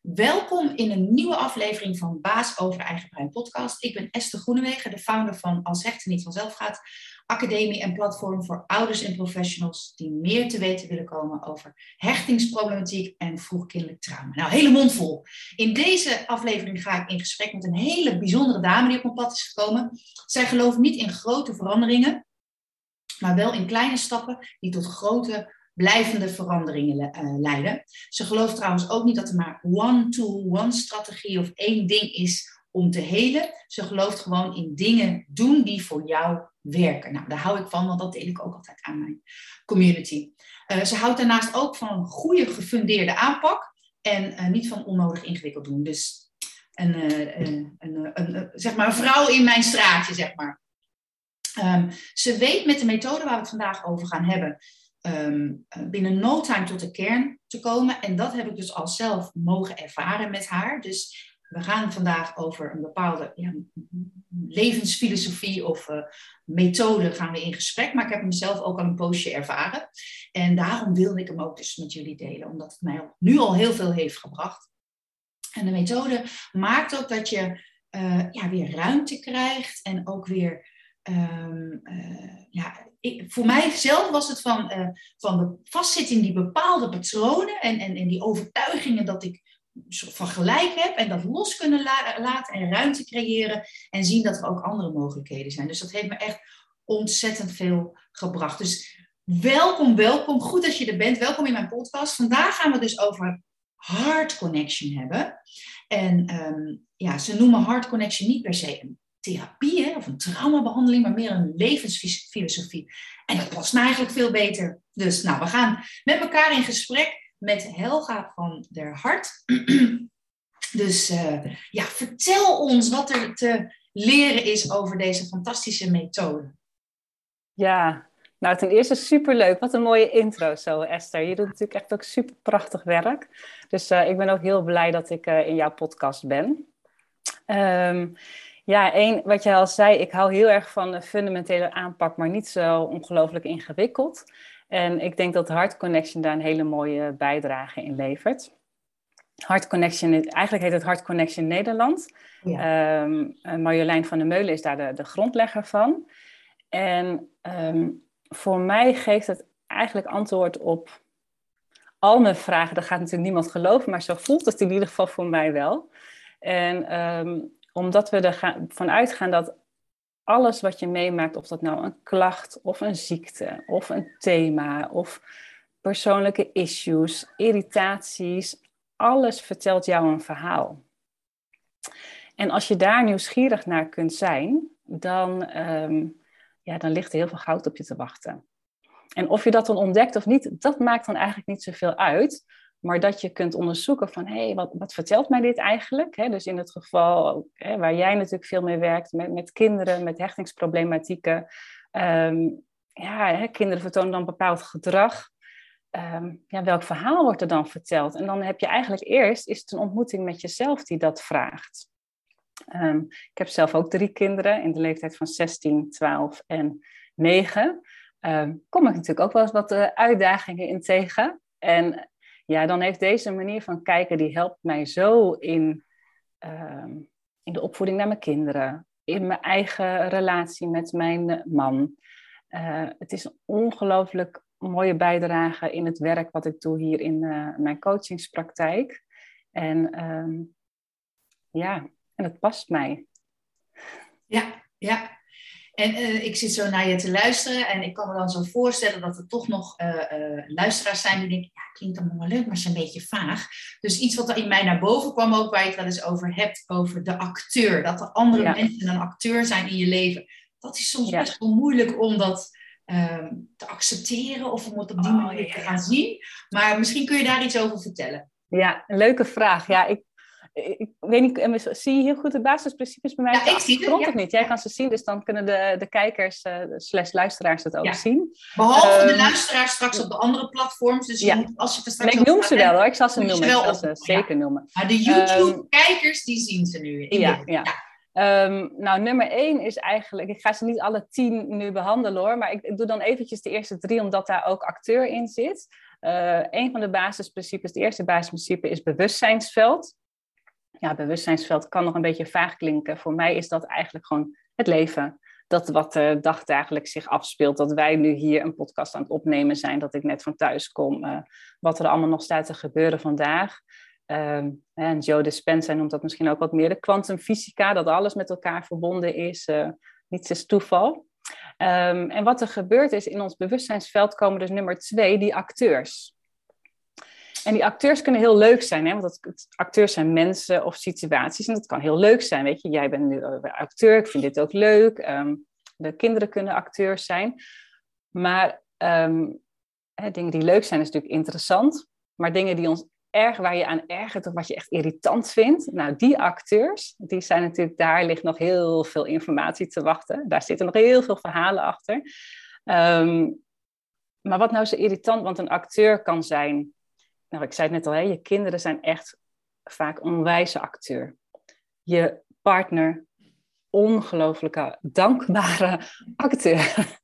Welkom in een nieuwe aflevering van Baas over Eigen Brein podcast. Ik ben Esther Groenewegen, de founder van Als Hechten Niet Vanzelf Gaat, academie en platform voor ouders en professionals die meer te weten willen komen over hechtingsproblematiek en vroegkindelijk trauma. Nou, hele mond vol. In deze aflevering ga ik in gesprek met een hele bijzondere dame die op mijn pad is gekomen. Zij gelooft niet in grote veranderingen, maar wel in kleine stappen die tot grote blijvende veranderingen uh, leiden. Ze gelooft trouwens ook niet dat er maar one tool, one strategie of één ding is om te helen. Ze gelooft gewoon in dingen doen die voor jou werken. Nou, daar hou ik van, want dat deel ik ook altijd aan mijn community. Uh, ze houdt daarnaast ook van een goede gefundeerde aanpak en uh, niet van onnodig ingewikkeld doen. Dus een, een, een, zeg maar vrouw in mijn straatje, zeg maar. Um, ze weet met de methode waar we het vandaag over gaan hebben, um, binnen no time tot de kern te komen. En dat heb ik dus al zelf mogen ervaren met haar. Dus we gaan vandaag over een bepaalde ja, levensfilosofie of uh, methode gaan we in gesprek. Maar ik heb hem zelf ook al een poosje ervaren. En daarom wilde ik hem ook dus met jullie delen. Omdat het mij nu al heel veel heeft gebracht. En de methode maakt ook dat je uh, ja, weer ruimte krijgt. En ook weer uh, ja, ik, voor mijzelf was het van, uh, van de vastzitten in die bepaalde patronen en, en, en die overtuigingen dat ik van gelijk heb en dat los kunnen la laten en ruimte creëren en zien dat er ook andere mogelijkheden zijn. Dus dat heeft me echt ontzettend veel gebracht. Dus welkom, welkom. Goed dat je er bent. Welkom in mijn podcast. Vandaag gaan we dus over heart connection hebben. En um, ja, ze noemen heart connection niet per se een therapie of een traumabehandeling, maar meer een levensfilosofie. En dat past me eigenlijk veel beter. Dus nou, we gaan met elkaar in gesprek met Helga van der Hart. dus uh, ja, vertel ons wat er te leren is over deze fantastische methode. Ja, nou ten eerste superleuk. Wat een mooie intro zo, Esther. Je doet natuurlijk echt ook super prachtig werk. Dus uh, ik ben ook heel blij dat ik uh, in jouw podcast ben. Um, ja, één, wat je al zei, ik hou heel erg van de fundamentele aanpak, maar niet zo ongelooflijk ingewikkeld. En ik denk dat Heart Connection daar een hele mooie bijdrage in levert. Heart Connection, eigenlijk heet het Heart Connection Nederland. Ja. Um, Marjolein van der Meulen is daar de, de grondlegger van. En um, voor mij geeft het eigenlijk antwoord op al mijn vragen. Dat gaat natuurlijk niemand geloven, maar zo voelt het in ieder geval voor mij wel. En um, omdat we ervan uitgaan dat alles wat je meemaakt, of dat nou een klacht of een ziekte of een thema of persoonlijke issues, irritaties, alles vertelt jou een verhaal. En als je daar nieuwsgierig naar kunt zijn, dan, um, ja, dan ligt er heel veel goud op je te wachten. En of je dat dan ontdekt of niet, dat maakt dan eigenlijk niet zoveel uit. Maar dat je kunt onderzoeken van, hé, hey, wat, wat vertelt mij dit eigenlijk? dus in het geval waar jij natuurlijk veel mee werkt, met, met kinderen, met hechtingsproblematieken. Um, ja, kinderen vertonen dan bepaald gedrag. Um, ja, welk verhaal wordt er dan verteld? En dan heb je eigenlijk eerst, is het een ontmoeting met jezelf die dat vraagt. Um, ik heb zelf ook drie kinderen in de leeftijd van 16, 12 en 9. kom ik natuurlijk ook wel eens wat uh, uitdagingen in tegen. En ja, dan heeft deze manier van kijken, die helpt mij zo in, uh, in de opvoeding naar mijn kinderen, in mijn eigen relatie met mijn man. Uh, het is een ongelooflijk mooie bijdrage in het werk wat ik doe hier in uh, mijn coachingspraktijk. En um, ja, en het past mij. Ja, ja. En uh, ik zit zo naar je te luisteren en ik kan me dan zo voorstellen dat er toch nog uh, uh, luisteraars zijn die denken, ja, klinkt allemaal wel leuk, maar is een beetje vaag. Dus iets wat er in mij naar boven kwam ook, waar je het wel eens over hebt, over de acteur. Dat er andere ja. mensen een acteur zijn in je leven. Dat is soms ja. best wel moeilijk om dat ehm, te accepteren of om het op die oh, manier te gaan zien. Maar misschien kun je daar iets over vertellen. Ja, een leuke vraag. Ja, ik ik weet niet, zie je heel goed de basisprincipes bij mij? Ja, ik zie het. Ja. niet? Jij kan ze zien, dus dan kunnen de, de kijkers uh, slash luisteraars het ook ja. zien. Behalve um, de luisteraars straks op de andere platforms. Dus moet, als je er straks ik noem ze wel hoor, ik zal ze noemen. Ik zal ze zeker noemen. Maar de YouTube-kijkers, die zien ze nu. In ja, ja. Um, nou, nummer één is eigenlijk, ik ga ze niet alle tien nu behandelen hoor, maar ik, ik doe dan eventjes de eerste drie, omdat daar ook acteur in zit. Uh, een van de basisprincipes, het eerste basisprincipe is bewustzijnsveld. Ja, bewustzijnsveld kan nog een beetje vaag klinken. Voor mij is dat eigenlijk gewoon het leven. Dat wat de dagdagelijks zich afspeelt. Dat wij nu hier een podcast aan het opnemen zijn. Dat ik net van thuis kom. Uh, wat er allemaal nog staat te gebeuren vandaag. Um, en Joe Dispenza noemt dat misschien ook wat meer de kwantumfysica. Dat alles met elkaar verbonden is. Uh, niets is toeval. Um, en wat er gebeurt is, in ons bewustzijnsveld komen dus nummer twee, die acteurs. En die acteurs kunnen heel leuk zijn, hè? want dat, acteurs zijn mensen of situaties. En dat kan heel leuk zijn, weet je. Jij bent nu acteur, ik vind dit ook leuk. Um, de kinderen kunnen acteurs zijn. Maar um, hè, dingen die leuk zijn is natuurlijk interessant. Maar dingen die ons erg, waar je aan ergert of wat je echt irritant vindt. Nou, die acteurs, die zijn natuurlijk, daar ligt nog heel veel informatie te wachten. Daar zitten nog heel veel verhalen achter. Um, maar wat nou zo irritant, want een acteur kan zijn, nou ik zei het net al, hè, je kinderen zijn echt vaak onwijze acteur. Je partner, ongelooflijke, dankbare acteur.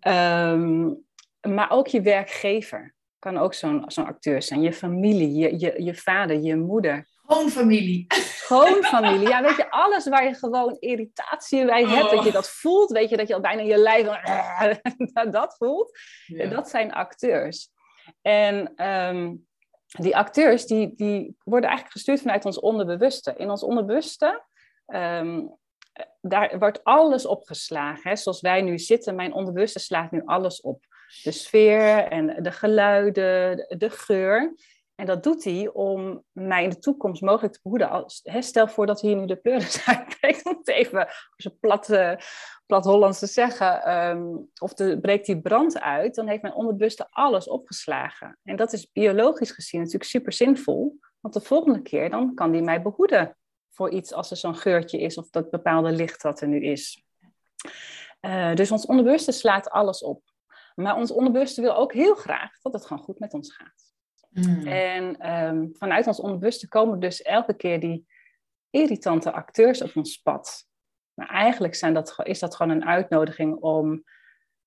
um, maar ook je werkgever kan ook zo'n zo'n acteur zijn. Je familie, je, je, je vader, je moeder. Gewoon familie. Gewoon familie. Ja, weet je, alles waar je gewoon irritatie bij hebt, dat je oh. dat voelt, weet je, dat je al bijna je lijf dat voelt. Dat zijn acteurs. En um, die acteurs, die, die worden eigenlijk gestuurd vanuit ons onderbewuste. In ons onderbewuste, um, daar wordt alles opgeslagen. Hè? Zoals wij nu zitten, mijn onderbewuste slaat nu alles op de sfeer en de geluiden, de geur. En dat doet hij om mij in de toekomst mogelijk te behoeden. Stel voor dat hier nu de pleuris uitbreekt, om het even op zijn plat, uh, plat Hollands te zeggen. Um, of de, breekt die brand uit, dan heeft mijn onderbewuste alles opgeslagen. En dat is biologisch gezien natuurlijk super zinvol. Want de volgende keer dan kan die mij behoeden voor iets als er zo'n geurtje is of dat bepaalde licht wat er nu is. Uh, dus ons onderbewuste slaat alles op. Maar ons onderbewuste wil ook heel graag dat het gewoon goed met ons gaat. Mm. En um, vanuit ons onderbewuste komen dus elke keer die irritante acteurs op ons pad. Maar eigenlijk zijn dat, is dat gewoon een uitnodiging om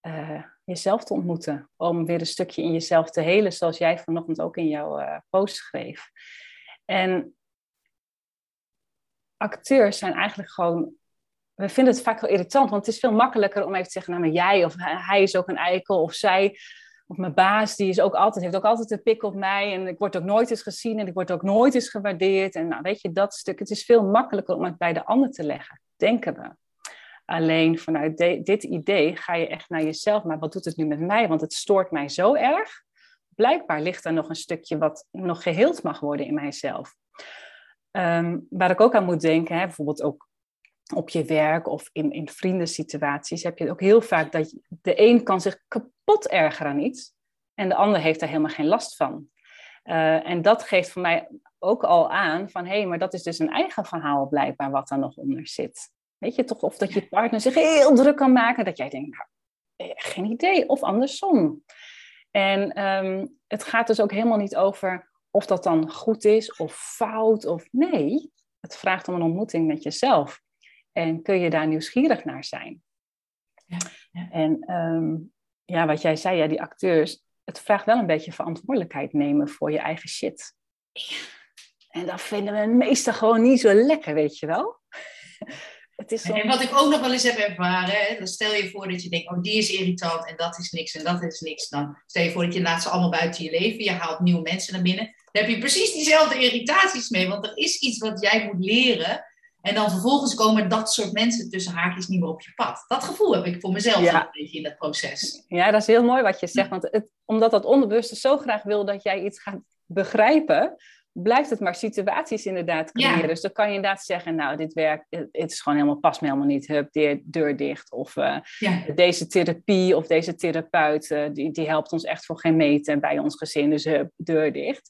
uh, jezelf te ontmoeten. Om weer een stukje in jezelf te helen, zoals jij vanochtend ook in jouw uh, post schreef. En acteurs zijn eigenlijk gewoon we vinden het vaak wel irritant, want het is veel makkelijker om even te zeggen, nou maar jij of hij is ook een eikel of zij of mijn baas, die is ook altijd, heeft ook altijd een pik op mij en ik word ook nooit eens gezien en ik word ook nooit eens gewaardeerd. En nou, weet je, dat stuk, het is veel makkelijker om het bij de ander te leggen, denken we. Alleen vanuit dit idee ga je echt naar jezelf, maar wat doet het nu met mij? Want het stoort mij zo erg. Blijkbaar ligt er nog een stukje wat nog geheeld mag worden in mijzelf. Um, waar ik ook aan moet denken, hè, bijvoorbeeld ook op je werk of in, in vriendensituaties heb je ook heel vaak dat de een kan zich kapot ergeren aan iets en de ander heeft daar helemaal geen last van. Uh, en dat geeft voor mij ook al aan van hé, hey, maar dat is dus een eigen verhaal blijkbaar wat daar nog onder zit. Weet je toch, of dat je partner zich heel druk kan maken, dat jij denkt, nou, eh, geen idee, of andersom. En um, het gaat dus ook helemaal niet over of dat dan goed is of fout of nee. Het vraagt om een ontmoeting met jezelf. En kun je daar nieuwsgierig naar zijn? Ja, ja. En um, ja, wat jij zei, ja, die acteurs, het vraagt wel een beetje verantwoordelijkheid nemen voor je eigen shit. En dat vinden we meestal gewoon niet zo lekker, weet je wel. Het is En wat ik ook nog wel eens heb ervaren, hè, dan stel je voor dat je denkt, oh die is irritant en dat is niks en dat is niks. Dan stel je voor dat je laat ze allemaal buiten je leven, je haalt nieuwe mensen naar binnen. Dan heb je precies diezelfde irritaties mee, want er is iets wat jij moet leren en dan vervolgens komen dat soort mensen tussen haakjes niet meer op je pad. Dat gevoel heb ik voor mezelf een beetje in dat proces. Ja, dat is heel mooi wat je zegt. Want het, omdat dat onderbewuste zo graag wil dat jij iets gaat begrijpen, blijft het maar situaties inderdaad creëren. Dus dan kan je inderdaad zeggen, nou, dit werkt, het is gewoon helemaal, past me helemaal niet. Hup, de deur dicht. Of uh, deze therapie of deze therapeut, uh, die, die helpt ons echt voor geen meten bij ons gezin. Dus hup, deur dicht.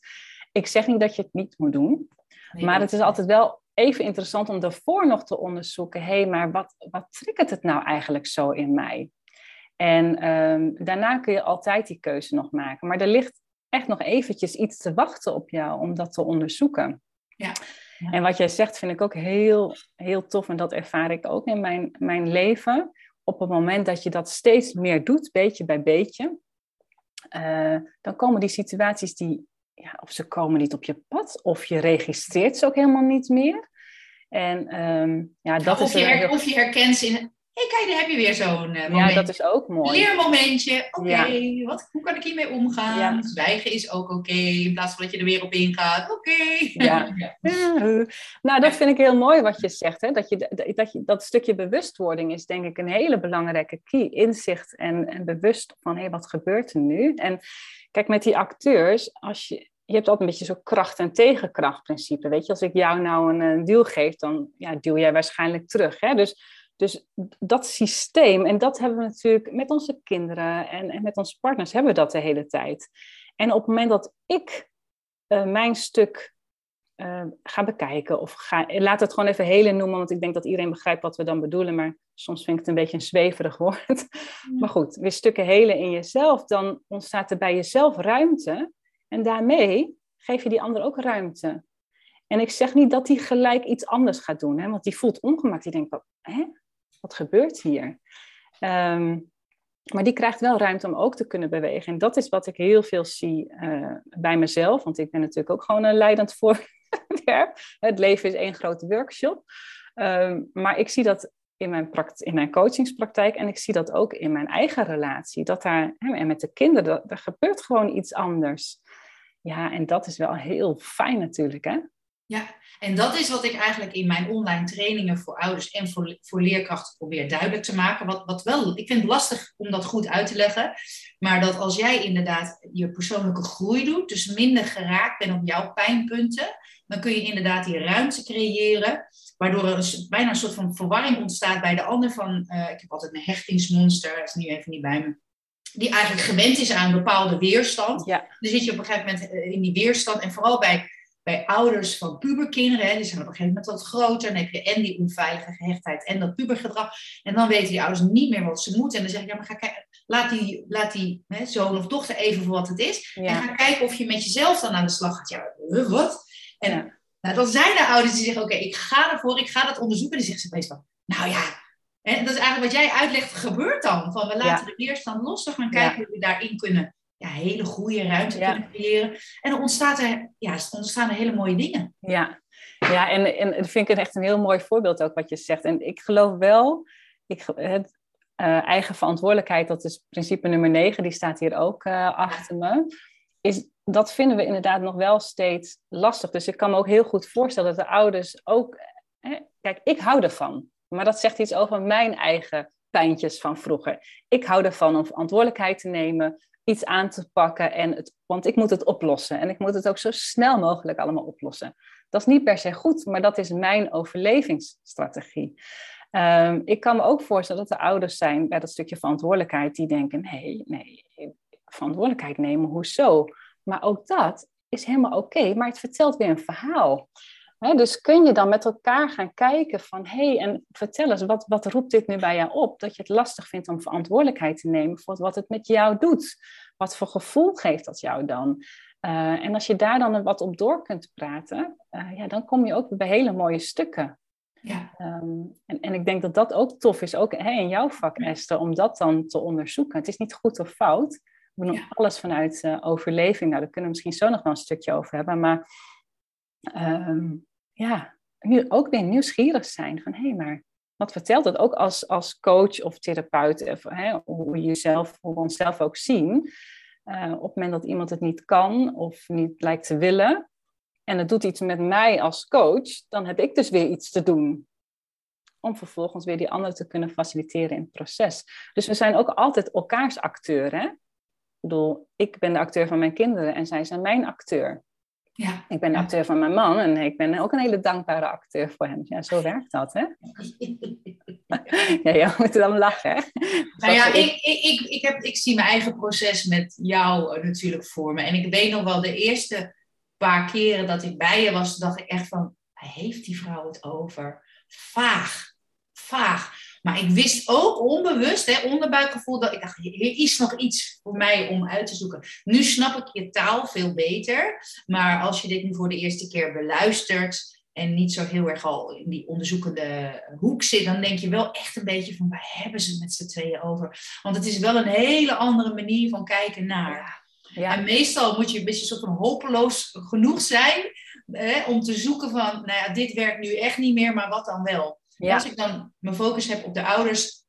Ik zeg niet dat je het niet moet doen. maar het is altijd wel even interessant om daarvoor nog te onderzoeken, hé, hey, maar wat, wat triggert het nou eigenlijk zo in mij? En um, daarna kun je altijd die keuze nog maken. Maar er ligt echt nog eventjes iets te wachten op jou om dat te onderzoeken. Ja. ja. En wat jij zegt vind ik ook heel, heel tof en dat ervaar ik ook in mijn, mijn leven. Op het moment dat je dat steeds meer doet, beetje bij beetje, eh, dan komen die situaties die, ja, of ze komen niet op je pad, of je registreert ze ook helemaal niet meer. En um, ja, dat of is... Je her, Of je herkent ze in hey, kijk, daar heb je weer zo'n uh, Ja, dat is ook mooi. Leermomentje. Oké, wat hoe kan ik hiermee omgaan? Ja. Zwijgen is ook oké, in plaats van dat je er weer op ingaat. Oké. Ja. Nou, dat vind ik heel mooi wat je zegt. Hè? Dat, je, dat, je, dat stukje bewustwording is denk ik een hele belangrijke key. Inzicht en, en bewust van, hé, hey, wat gebeurt er nu? En kijk, met die acteurs, als je, je hebt altijd een beetje zo'n kracht- en tegenkracht principe. Weet je, als ik jou nou een, een duw geef, dan ja, duw jij waarschijnlijk terug. Hè? Dus dus dat systeem, en dat hebben we natuurlijk met onze kinderen en, en met onze partners, hebben we dat de hele tijd. En op het moment dat ik uh, mijn stuk uh, ga bekijken, of ga, laat het gewoon even hele noemen, want ik denk dat iedereen begrijpt wat we dan bedoelen, maar soms vind ik het een beetje een zweverig woord. Maar goed, weer stukken helen in jezelf, dan ontstaat er bij jezelf ruimte. En daarmee geef je die ander ook ruimte. En ik zeg niet dat hij gelijk iets anders gaat doen, hè, want die voelt ongemak. Die denkt, hè? wat gebeurt hier? Ehm, maar die krijgt wel ruimte om ook te kunnen bewegen. En dat is wat ik heel veel zie uh, bij mezelf. Want ik ben natuurlijk ook gewoon een leidend voorwerp. Het leven is één grote workshop. Um, maar ik zie dat in mijn, in mijn coachingspraktijk en ik zie dat ook in mijn eigen relatie. Dat daar, en met de kinderen, er gebeurt gewoon iets anders. Ja, en dat is wel heel fijn natuurlijk, hè? Ja, en dat is wat ik eigenlijk in mijn online trainingen voor ouders en voor, voor leerkrachten probeer duidelijk te maken. Wat, wat wel, ik vind het lastig om dat goed uit te leggen. Maar dat als jij inderdaad je persoonlijke groei doet, dus minder geraakt bent op jouw pijnpunten, dan kun je inderdaad die ruimte creëren. Waardoor er bijna een soort van verwarring ontstaat bij de ander. Van, uh, ik heb altijd een hechtingsmonster, dat is nu even niet bij me die eigenlijk gewend is aan een bepaalde weerstand. Ja. Dan zit je op een gegeven moment eh, in die weerstand. En vooral bij bij ouders van puberkinderen, hè, die zijn op een gegeven moment wat groter, dan heb je en die onveilige gehechtheid en dat pubergedrag. En dan weten die ouders niet meer wat ze moeten. En dan zeg ik, ja, maar ga kijken, laat die, laat die hè, zoon of dochter even voor wat het is. En ga kijken of je met jezelf dan aan de slag gaat. Ja, wat? En nou, dan zijn er ouders die zeggen, oké, ik ga ervoor, ik ga dat onderzoeken. En die zeggen ze meestal, nou ja, en dat is eigenlijk wat jij uitlegt, gebeurt dan. Van we laten de weerstand los, we gaan kijken hoe we daarin kunnen ja, hele goede ruimte kunnen creëren. En dan ontstaat er, ja, ontstaan er hele mooie dingen. Ja, ja en, en dat vind ik echt een heel mooi voorbeeld ook wat je zegt. En ik geloof wel, ik, het, uh, eigen verantwoordelijkheid, dat is principe nummer 9, die staat hier ook uh, achter me. Is, dat vinden we inderdaad nog wel steeds lastig. Dus ik kan me ook heel goed voorstellen dat de ouders ook. Hè, kijk, ik hou ervan. Maar dat zegt iets over mijn eigen pijntjes van vroeger. Ik hou ervan om verantwoordelijkheid te nemen, iets aan te pakken. En het, want ik moet het oplossen. En ik moet het ook zo snel mogelijk allemaal oplossen. Dat is niet per se goed, maar dat is mijn overlevingsstrategie. Um, ik kan me ook voorstellen dat er ouders zijn bij dat stukje verantwoordelijkheid die denken: nee, nee, verantwoordelijkheid nemen, hoezo? Maar ook dat is helemaal oké, maar het vertelt weer een verhaal dus kun je dan met elkaar gaan kijken van, hé, hey, en vertel eens, wat, wat roept dit nu bij jou op? Dat je het lastig vindt om verantwoordelijkheid te nemen voor wat het met jou doet. Wat voor gevoel geeft dat jou dan? Uh, en als je daar dan wat op door kunt praten, uh, ja, dan kom je ook bij hele mooie stukken. Ja. Um, en, en ik denk dat dat ook tof is, ook in jouw vak, Esther, om dat dan te onderzoeken. Het is niet goed of fout. We doen ja. alles vanuit uh, overleving. Nou, daar kunnen we misschien zo nog wel een stukje over hebben. Maar um, ja, nu ook weer nieuwsgierig zijn van hé, hey, maar wat vertelt het ook als, als coach of therapeut, hè, hoe, je jezelf, hoe we onszelf ook zien. Uh, op het moment dat iemand het niet kan of niet lijkt te willen en het doet iets met mij als coach, dan heb ik dus weer iets te doen. Om vervolgens weer die anderen te kunnen faciliteren in het proces. Dus we zijn ook altijd elkaars acteur. Hè? Ik bedoel, ik ben de acteur van mijn kinderen en zij zijn mijn acteur. Ja. Ik ben de acteur van mijn man en ik ben ook een hele dankbare acteur voor hem. Ja, zo werkt dat, hè? ja, je moet dan lachen, hè? Nou ja, ik, ik, ik, ik, heb, ik zie mijn eigen proces met jou natuurlijk voor me. En ik weet nog wel, de eerste paar keren dat ik bij je was, dacht ik echt van, heeft die vrouw het over? Vaag. Maar ik wist ook onbewust, hè, onderbuikgevoel, dat ik dacht, hier is nog iets voor mij om uit te zoeken. Nu snap ik je taal veel beter. Maar als je dit nu voor de eerste keer beluistert, en niet zo heel erg al in die onderzoekende hoek zit, dan denk je wel echt een beetje van waar hebben ze met z'n tweeën over? Want het is wel een hele andere manier van kijken naar. Ja. En meestal moet je een beetje soort van hopeloos genoeg zijn hè, om te zoeken van, nou ja, dit werkt nu echt niet meer, maar wat dan wel? Als ik dan mijn focus heb op de ouders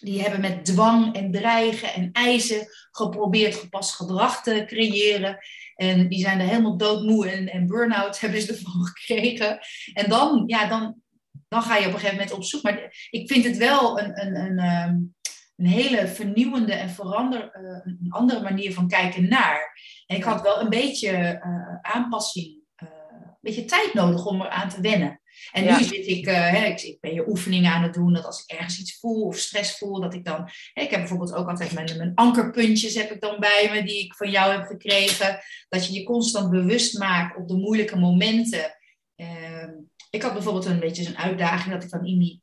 die hebben met dwang en dreigen en eisen geprobeerd gepast gedrag te creëren. En die zijn er helemaal doodmoe en, en burn-out hebben ze ervan gekregen. En dan, ja, dan, dan ga je op een gegeven moment op zoek. Maar ik vind het wel een, een, een, ehm, een hele vernieuwende en verander, uh, een andere manier van kijken naar. En ik had wel een beetje uh, aanpassing, uh, een beetje tijd nodig om eraan te wennen. En nu zit ik, uh, hè, ik, ik, ben je oefeningen aan het doen, dat als ik ergens iets voel of stress voel, dat ik dan, hè, ik heb bijvoorbeeld ook altijd mijn, mijn ankerpuntjes heb ik dan bij me, die ik van jou heb gekregen, dat je je constant bewust maakt op de moeilijke momenten. Uh, ik had bijvoorbeeld een beetje zo'n uitdaging dat ik dan in die,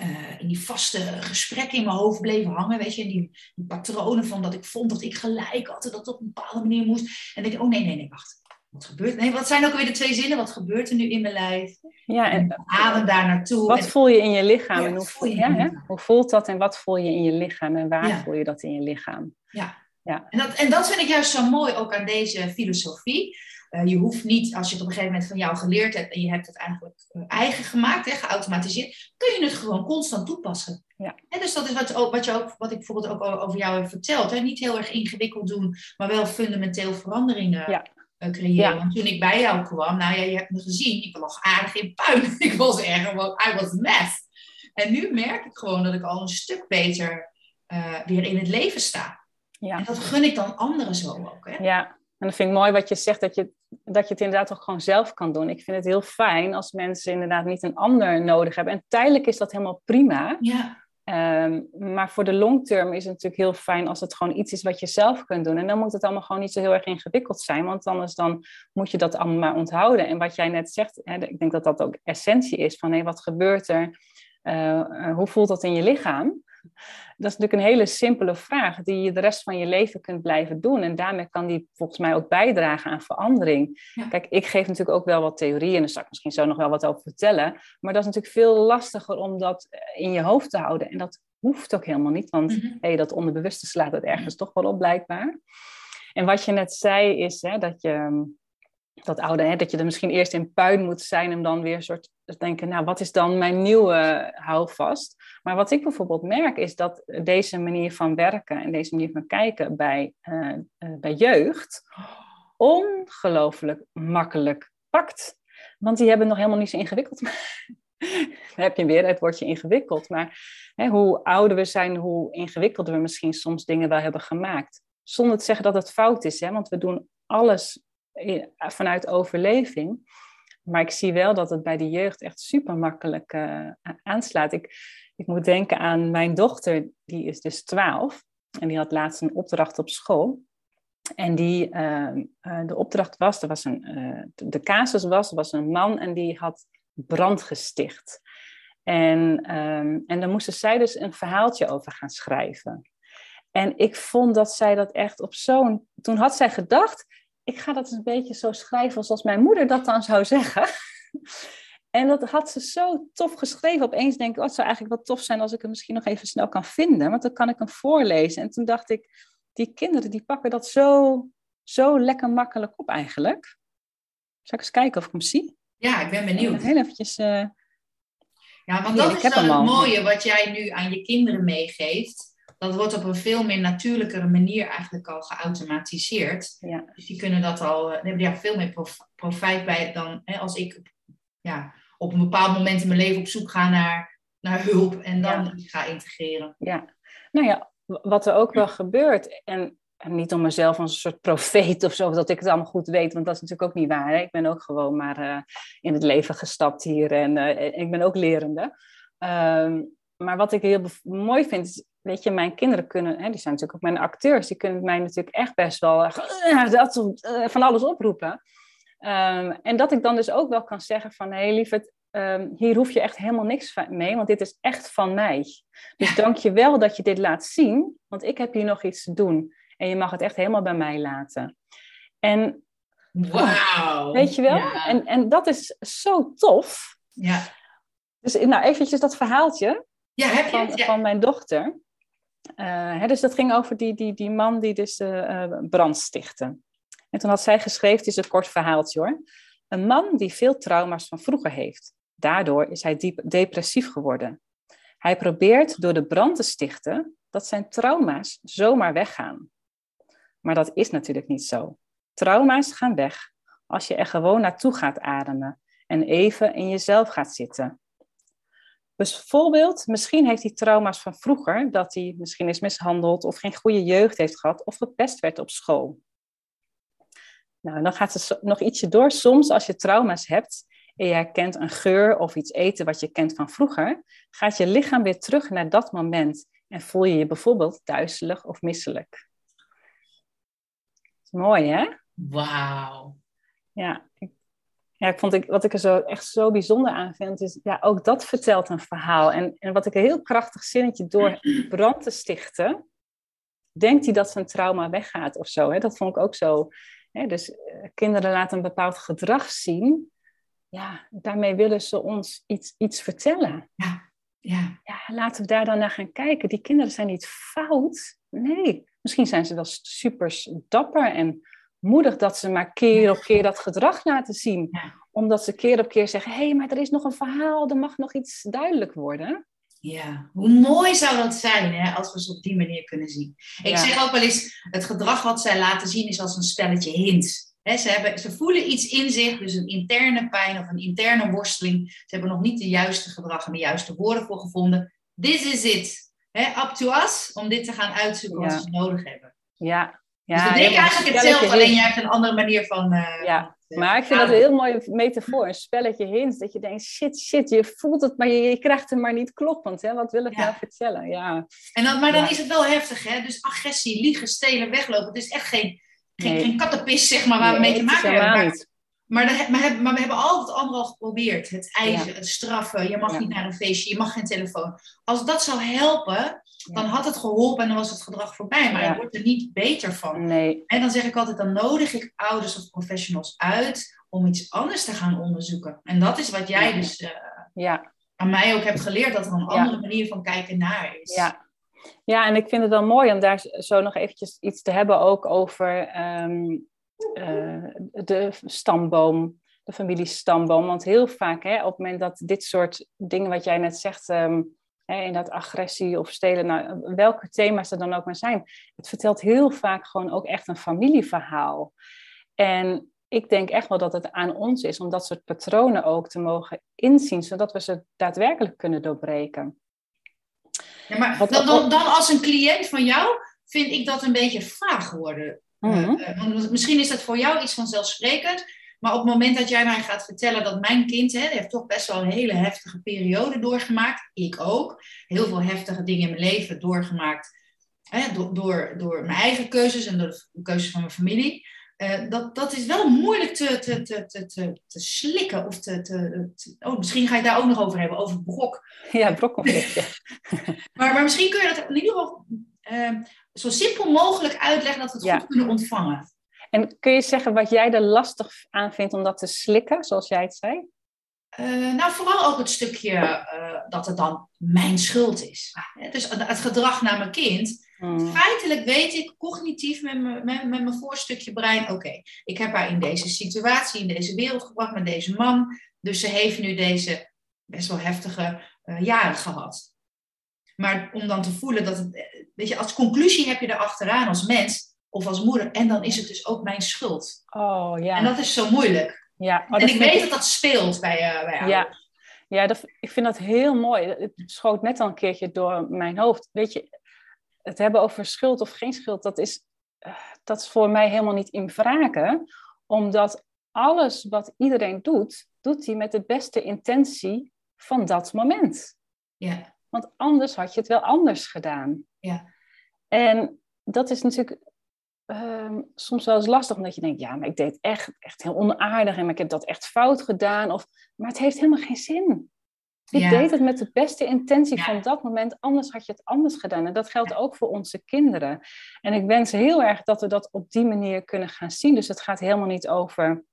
uh, in die vaste gesprekken in mijn hoofd bleef hangen, weet je, die, die patronen van dat ik vond dat ik gelijk had en dat het op een bepaalde manier moest. En denk ik, oh nee, nee, nee, wacht wat gebeurt Nee, wat zijn ook weer de twee zinnen? Wat gebeurt er nu in mijn lijf? Ja, en, adem daar naartoe. Wat voel je in je lichaam? en hoe, voel je ja, hè? hoe voelt dat en wat voel je in je lichaam? En waar voel je dat in je lichaam? Ja. ja. En, dat, en dat vind ik juist zo mooi ook aan deze filosofie. Uh, je hoeft niet, als je het op een gegeven moment van jou geleerd hebt en je hebt het eigenlijk uh, eigen gemaakt, hè, geautomatiseerd, kun je het gewoon constant toepassen. Ja. En dus dat is wat, ook, wat, je ook, wat ik bijvoorbeeld ook over jou heb verteld. Hè. Niet heel erg ingewikkeld doen, maar wel fundamenteel veranderingen ja. Eh, creëren. Want toen ik bij jou kwam, nou ja, je hebt me gezien, ik lag aardig in puin. ik was echt gewoon, I was mess. En nu merk ik gewoon dat ik al een stuk beter uh, weer in het leven sta. Ja. En dat gun ik dan anderen zo ook. Hè? Ja, en dat vind ik mooi wat je zegt, dat je, dat je het inderdaad ook gewoon zelf kan doen. Ik vind het heel fijn als mensen inderdaad niet een ander nodig hebben. En tijdelijk is dat helemaal prima. Ja. Um, maar voor de long term is het natuurlijk heel fijn als het gewoon iets is wat je zelf kunt doen. En dan moet het allemaal gewoon niet zo heel erg ingewikkeld zijn, want anders dan moet je dat allemaal maar onthouden. En wat jij net zegt, hè, ik denk dat dat ook essentie is van hé, wat gebeurt er? Uh, hoe voelt dat in je lichaam? Dat is natuurlijk een hele simpele vraag die je de rest van je leven kunt blijven doen. En daarmee kan die volgens mij ook bijdragen aan verandering. Kijk, ik geef natuurlijk ook wel wat theorieën en daar zal ik misschien zo nog wel wat over vertellen. Maar dat is natuurlijk veel lastiger om dat eh, in je hoofd te houden. En dat hoeft ook helemaal niet, want mm hey, dat onderbewuste slaat het ergens toch wel op blijkbaar. En wat je net zei is hè, dat je dat oude, hè, dat je er misschien eerst in puin moet zijn en dan weer een soort denken, nou, wat is dan mijn nieuwe houvast? Maar wat ik bijvoorbeeld merk is dat deze manier van werken en deze manier van kijken bij, uh, bij jeugd ongelooflijk makkelijk pakt. Want die hebben nog helemaal niet zo ingewikkeld. Dan heb je weer het woordje ingewikkeld. Maar hè, hoe ouder we zijn, hoe ingewikkelder we misschien soms dingen wel hebben gemaakt. Zonder te zeggen dat het fout is, hè, want we doen alles vanuit overleving. Maar ik zie wel dat het bij de jeugd echt super makkelijk uh, aanslaat. Ik, ik moet denken aan mijn dochter, die is dus 12 en die had laatst een opdracht op school. En die, uh, uh, de opdracht was, er was een, de casus was, er was een man en die had brand gesticht. En, um, en dan moesten zij dus een verhaaltje over gaan schrijven. En ik vond dat zij dat echt op zo'n. Toen had zij gedacht: ik ga dat een beetje zo schrijven zoals mijn moeder dat dan zou zeggen. En dat had ze zo tof geschreven. Opeens denk ik, oh, het zou eigenlijk wel tof zijn als ik hem misschien nog even snel kan vinden. Want dan kan ik hem voorlezen. En toen dacht ik, die kinderen die pakken dat zo, zo lekker makkelijk op eigenlijk. Zal ik eens kijken of ik hem zie? Ja, ik ben benieuwd. Heel eventjes... Uh... Ja, want dat is wel het mooie wat jij nu aan je kinderen meegeeft dat wordt op een veel meer natuurlijkere manier eigenlijk al geautomatiseerd. Ja. Dus die kunnen dat al, hebben daar veel meer profijt bij dan hè, als ik ja, op een bepaald moment in mijn leven op zoek ga naar, naar hulp en dan ja. ga integreren. Ja, nou ja, wat er ook wel gebeurt, en, niet om mezelf als een soort profeet of zo, dat ik het allemaal goed weet, want dat is natuurlijk ook niet waar. Hè? Ik ben ook gewoon maar uh, in het leven gestapt hier en uh, ik ben ook lerende. Um, maar wat ik heel mooi vind, is, weet je, mijn kinderen kunnen, hè, die zijn natuurlijk ook mijn acteurs, die kunnen mij natuurlijk echt best wel uh, dat, uh, van alles oproepen. Um, en dat ik dan dus ook wel kan zeggen van, hé hey, lieverd, um, hier hoef je echt helemaal niks mee, want dit is echt van mij. Dus dank je wel dat je dit laat zien, want ik heb hier nog iets te doen. En je mag het echt helemaal bij mij laten. En Wauw. Weet je wel? En, en dat is zo tof. Ja. Dus nou, eventjes dat verhaaltje ja, heb je van, van mijn dochter. Uh, hè, dus dat ging over die, die, die man die dus uh, brand stichtte. En toen had zij geschreven, is een kort verhaaltje hoor. Een man die veel trauma's van vroeger heeft. Daardoor is hij diep depressief geworden. Hij probeert door de brand te stichten dat zijn trauma's zomaar weggaan. Maar dat is natuurlijk niet zo. Trauma's gaan weg als je er gewoon naartoe gaat ademen en even in jezelf gaat zitten. Bijvoorbeeld, misschien heeft hij trauma's van vroeger, dat hij misschien is mishandeld of geen goede jeugd heeft gehad of gepest werd op school. Nou, dan gaat het nog ietsje door. Soms als je trauma's hebt en je herkent een geur of iets eten wat je kent van vroeger, gaat je lichaam weer terug naar dat moment en voel je je bijvoorbeeld duizelig of misselijk. Mooi, hè? Wauw. Ja, ik, ja, ik vond ik, wat ik er zo, echt zo bijzonder aan vind, is ja, ook dat vertelt een verhaal. En, en wat ik een heel krachtig zinnetje door brand te stichten, denkt hij dat zijn trauma weggaat of zo. Hè? Dat vond ik ook zo. Hè? Dus uh, kinderen laten een bepaald gedrag zien. Ja, daarmee willen ze ons iets, iets vertellen. Ja. Ja. ja, laten we daar dan naar gaan kijken. Die kinderen zijn niet fout. Nee, misschien zijn ze wel super dapper en moedig dat ze maar keer op keer dat gedrag laten zien. Omdat ze keer op keer zeggen: hé, hey, maar er is nog een verhaal, er mag nog iets duidelijk worden. Ja, hoe mooi zou dat zijn hè, als we ze op die manier kunnen zien. Ik Ja. zeg ook wel eens: het gedrag wat zij laten zien is als een spelletje hints. Hè, ze, hebben, ze voelen iets in zich, dus een interne pijn of een interne worsteling. Ze hebben nog niet de juiste gedrag en de juiste woorden voor gevonden. This is it. Hè, up to us om dit te gaan uitzoeken wat Ja. ze nodig hebben. Ja, ja dus we denken helemaal eigenlijk hetzelfde, alleen jij hebt een andere manier van. eh, Ja, Maar ik vind dat een heel mooie metafoor, een spelletje hints. Dat je denkt, shit, shit, je voelt het, maar je, je krijgt het maar niet kloppend. Hè? Wat wil ik Ja. nou vertellen? Ja, En dan, maar dan Ja. is het wel heftig, hè? Dus agressie, liegen, stelen, weglopen. Het is echt geen, geen, Nee. geen kattenpis, zeg maar, waar we mee te maken hebben. Maar, maar, dat- maar, we hebben altijd het andere al geprobeerd. Het eisen, het straffen. Je mag Ja. niet naar een feestje, je mag geen telefoon. Als dat zou helpen, dan had het geholpen en dan was het gedrag voorbij. Maar je wordt er niet beter van. Nee, En dan zeg ik altijd, dan nodig ik ouders of professionals uit om iets anders te gaan onderzoeken. En dat is wat jij dus eh, ja, aan mij ook hebt geleerd, dat er een andere manier van kijken naar is. ja. Ja, en ik vind het wel mooi om daar zo nog eventjes iets te hebben ook over ehm, eh, de stamboom, de familiestamboom. Want heel vaak, hè, op het moment dat dit soort dingen wat jij net zegt, ehm, hè, in dat agressie of stelen, nou, welke thema's er dan ook maar zijn, het vertelt heel vaak gewoon ook echt een familieverhaal. En ik denk echt wel dat het aan ons is om dat soort patronen ook te mogen inzien, zodat we ze daadwerkelijk kunnen doorbreken. Ja, maar dan, dan, dan als een cliënt van jou vind ik dat een beetje vaag worden. Mhm. Eh, eh, want misschien is dat voor jou iets vanzelfsprekend. Maar op het moment dat jij mij gaat vertellen dat mijn kind, hè, heeft toch best wel een hele heftige periode doorgemaakt. Ik ook. Heel veel heftige dingen in mijn leven doorgemaakt. Hè, door, door, door mijn eigen keuzes en door de keuzes van mijn familie. Eh, dat, dat is wel moeilijk te, te, te, te, te, te slikken. Of te, te, te- oh, misschien ga ik daar ook nog over hebben, over brok. Ja, brokconflictje. Maar, maar misschien kun je dat in ieder geval eh, zo simpel mogelijk uitleggen dat we het Ja. goed kunnen ontvangen. En kun je zeggen wat jij er lastig aan vindt om dat te slikken, zoals jij het zei? Eh, nou, vooral ook het stukje eh, dat het dan mijn schuld is. Dus het gedrag naar mijn kind. Hmm. Feitelijk weet ik cognitief met mijn, met, met mijn voorstukje brein: oké, ik heb haar in deze situatie, in deze wereld gebracht met deze man. Dus ze heeft nu deze best wel heftige eh, jaren gehad. Maar om dan te voelen dat het, weet je, als conclusie heb je er achteraan als mens of als moeder. En dan is het dus ook mijn schuld. Oh ja. En dat is zo moeilijk. ja. Oh, en ik weet dat dat speelt bij, eh bij ouders. Ja, ja dat, ik vind dat heel mooi. Het schoot net al een keertje door mijn hoofd. Weet je, het hebben over schuld of geen schuld, dat is, eh, dat is voor mij helemaal niet in vragen. Omdat alles wat iedereen doet, doet hij met de beste intentie van dat moment. Ja. Want anders had je het wel anders gedaan. Ja. En dat is natuurlijk ehm, soms wel eens lastig, omdat je denkt, ja, maar ik deed echt, echt heel onaardig en ik heb dat echt fout gedaan. Of, maar het heeft helemaal geen zin. Je deed het met de beste intentie van dat moment, anders had je het anders gedaan. En dat geldt ook voor onze kinderen. En ik wens heel erg dat we dat op die manier kunnen gaan zien. Dus het gaat helemaal niet over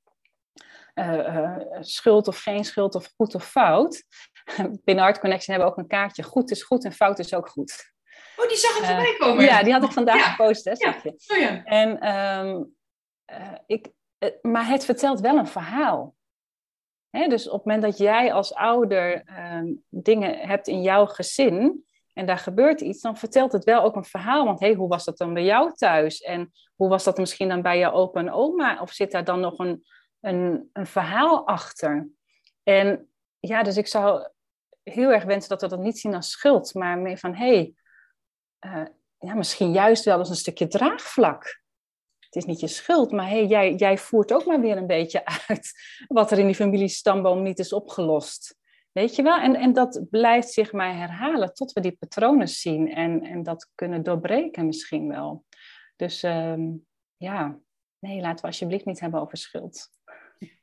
uh, uh, schuld of geen schuld of goed of fout. Binnen Art Connection hebben we ook een kaartje. Goed is goed en fout is ook goed. Oh, die zag ik voorbij komen. ja, die had ik vandaag ja. gepost, hè, ja. je. Oh, ja. En, um, ik, maar het vertelt wel een verhaal. Hè, dus op het moment dat jij als ouder um, dingen hebt in jouw gezin en daar gebeurt iets, dan vertelt het wel ook een verhaal. Want hé, hey, hoe was dat dan bij jou thuis? En hoe was dat misschien dan bij je opa en oma? Of zit daar dan nog een, een, een verhaal achter? En ja, dus ik zou heel erg wensen dat we dat niet zien als schuld, maar meer van hé, hey, uh, ja, misschien juist wel als een stukje draagvlak het is niet je schuld, maar hey, jij, jij voert ook maar weer een beetje uit wat er in die familiestamboom niet is opgelost. Weet je wel? En, en dat blijft zich maar herhalen tot we die patronen zien en, en dat kunnen doorbreken misschien wel. Dus um, ja, nee, laten we alsjeblieft niet hebben over schuld.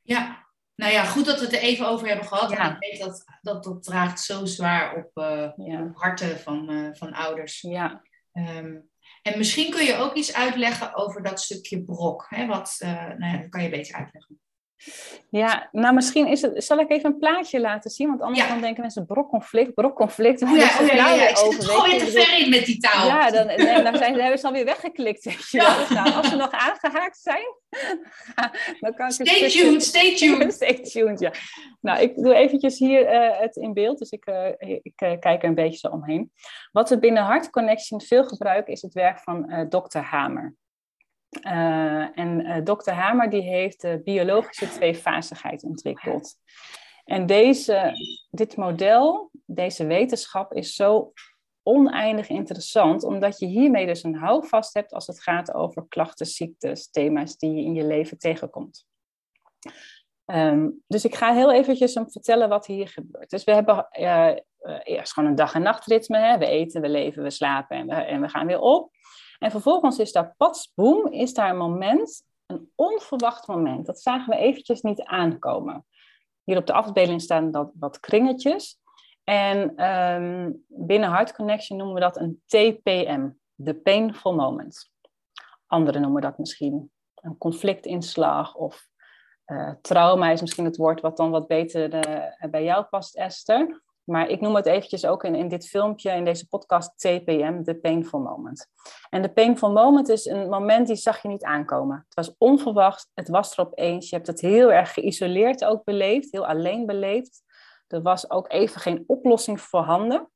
Ja, nou ja, goed dat we het er even over hebben gehad. Ja. ik weet dat, dat dat draagt zo zwaar op, uh, ja. op harten van, uh, van ouders. Ja. Um, en misschien kun je ook iets uitleggen over dat stukje brok. Hè? Wat, uh, nou ja, dat kan je beter uitleggen. Ja, nou misschien is het. Zal ik even een plaatje laten zien? Want anders ja. dan denken mensen brokconflict, brokconflict. Oh, ja, oh, ja, ja, ja. Ik zit gewoon weer te ver in met die taal. Ja, dan, nee, dan zijn, hebben ze alweer weggeklikt. Weet je ja. dus nou, als ze nog aangehaakt zijn, dan kan ik Stay tuned, stay tuned. stay tuned, ja. Nou, ik doe eventjes hier uh, het in beeld, dus ik, uh, ik uh, kijk er een beetje zo omheen. Wat we binnen Heart Connection veel gebruiken, is het werk van Dr. Hamer. Uh, en uh, Dr. Hamer die heeft de biologische tweefasigheid ontwikkeld. En deze, dit model, deze wetenschap is zo oneindig interessant, omdat je hiermee dus een houvast hebt als het gaat over klachten, ziektes, thema's die je in je leven tegenkomt. Um, dus ik ga heel eventjes vertellen wat hier gebeurt. Dus we hebben uh, eerst gewoon een dag- en nachtritme. Hè? We eten, we leven, we slapen en we, en we gaan weer op. En vervolgens is daar patsboom, is daar een moment, een onverwacht moment. Dat zagen we eventjes niet aankomen. Hier op de afbeelding staan dat, wat kringetjes. En um, binnen Heart Connection noemen we dat een TPM, de Painful Moment. Anderen noemen dat misschien een conflictinslag of uh, trauma is misschien het woord wat dan wat beter uh, bij jou past, Esther. Maar ik noem het eventjes ook in, in dit filmpje, in deze podcast, TPM, de painful moment. En de painful moment is een moment die zag je niet aankomen. Het was onverwacht, het was er opeens. Je hebt het heel erg geïsoleerd ook beleefd, heel alleen beleefd. Er was ook even geen oplossing voorhanden.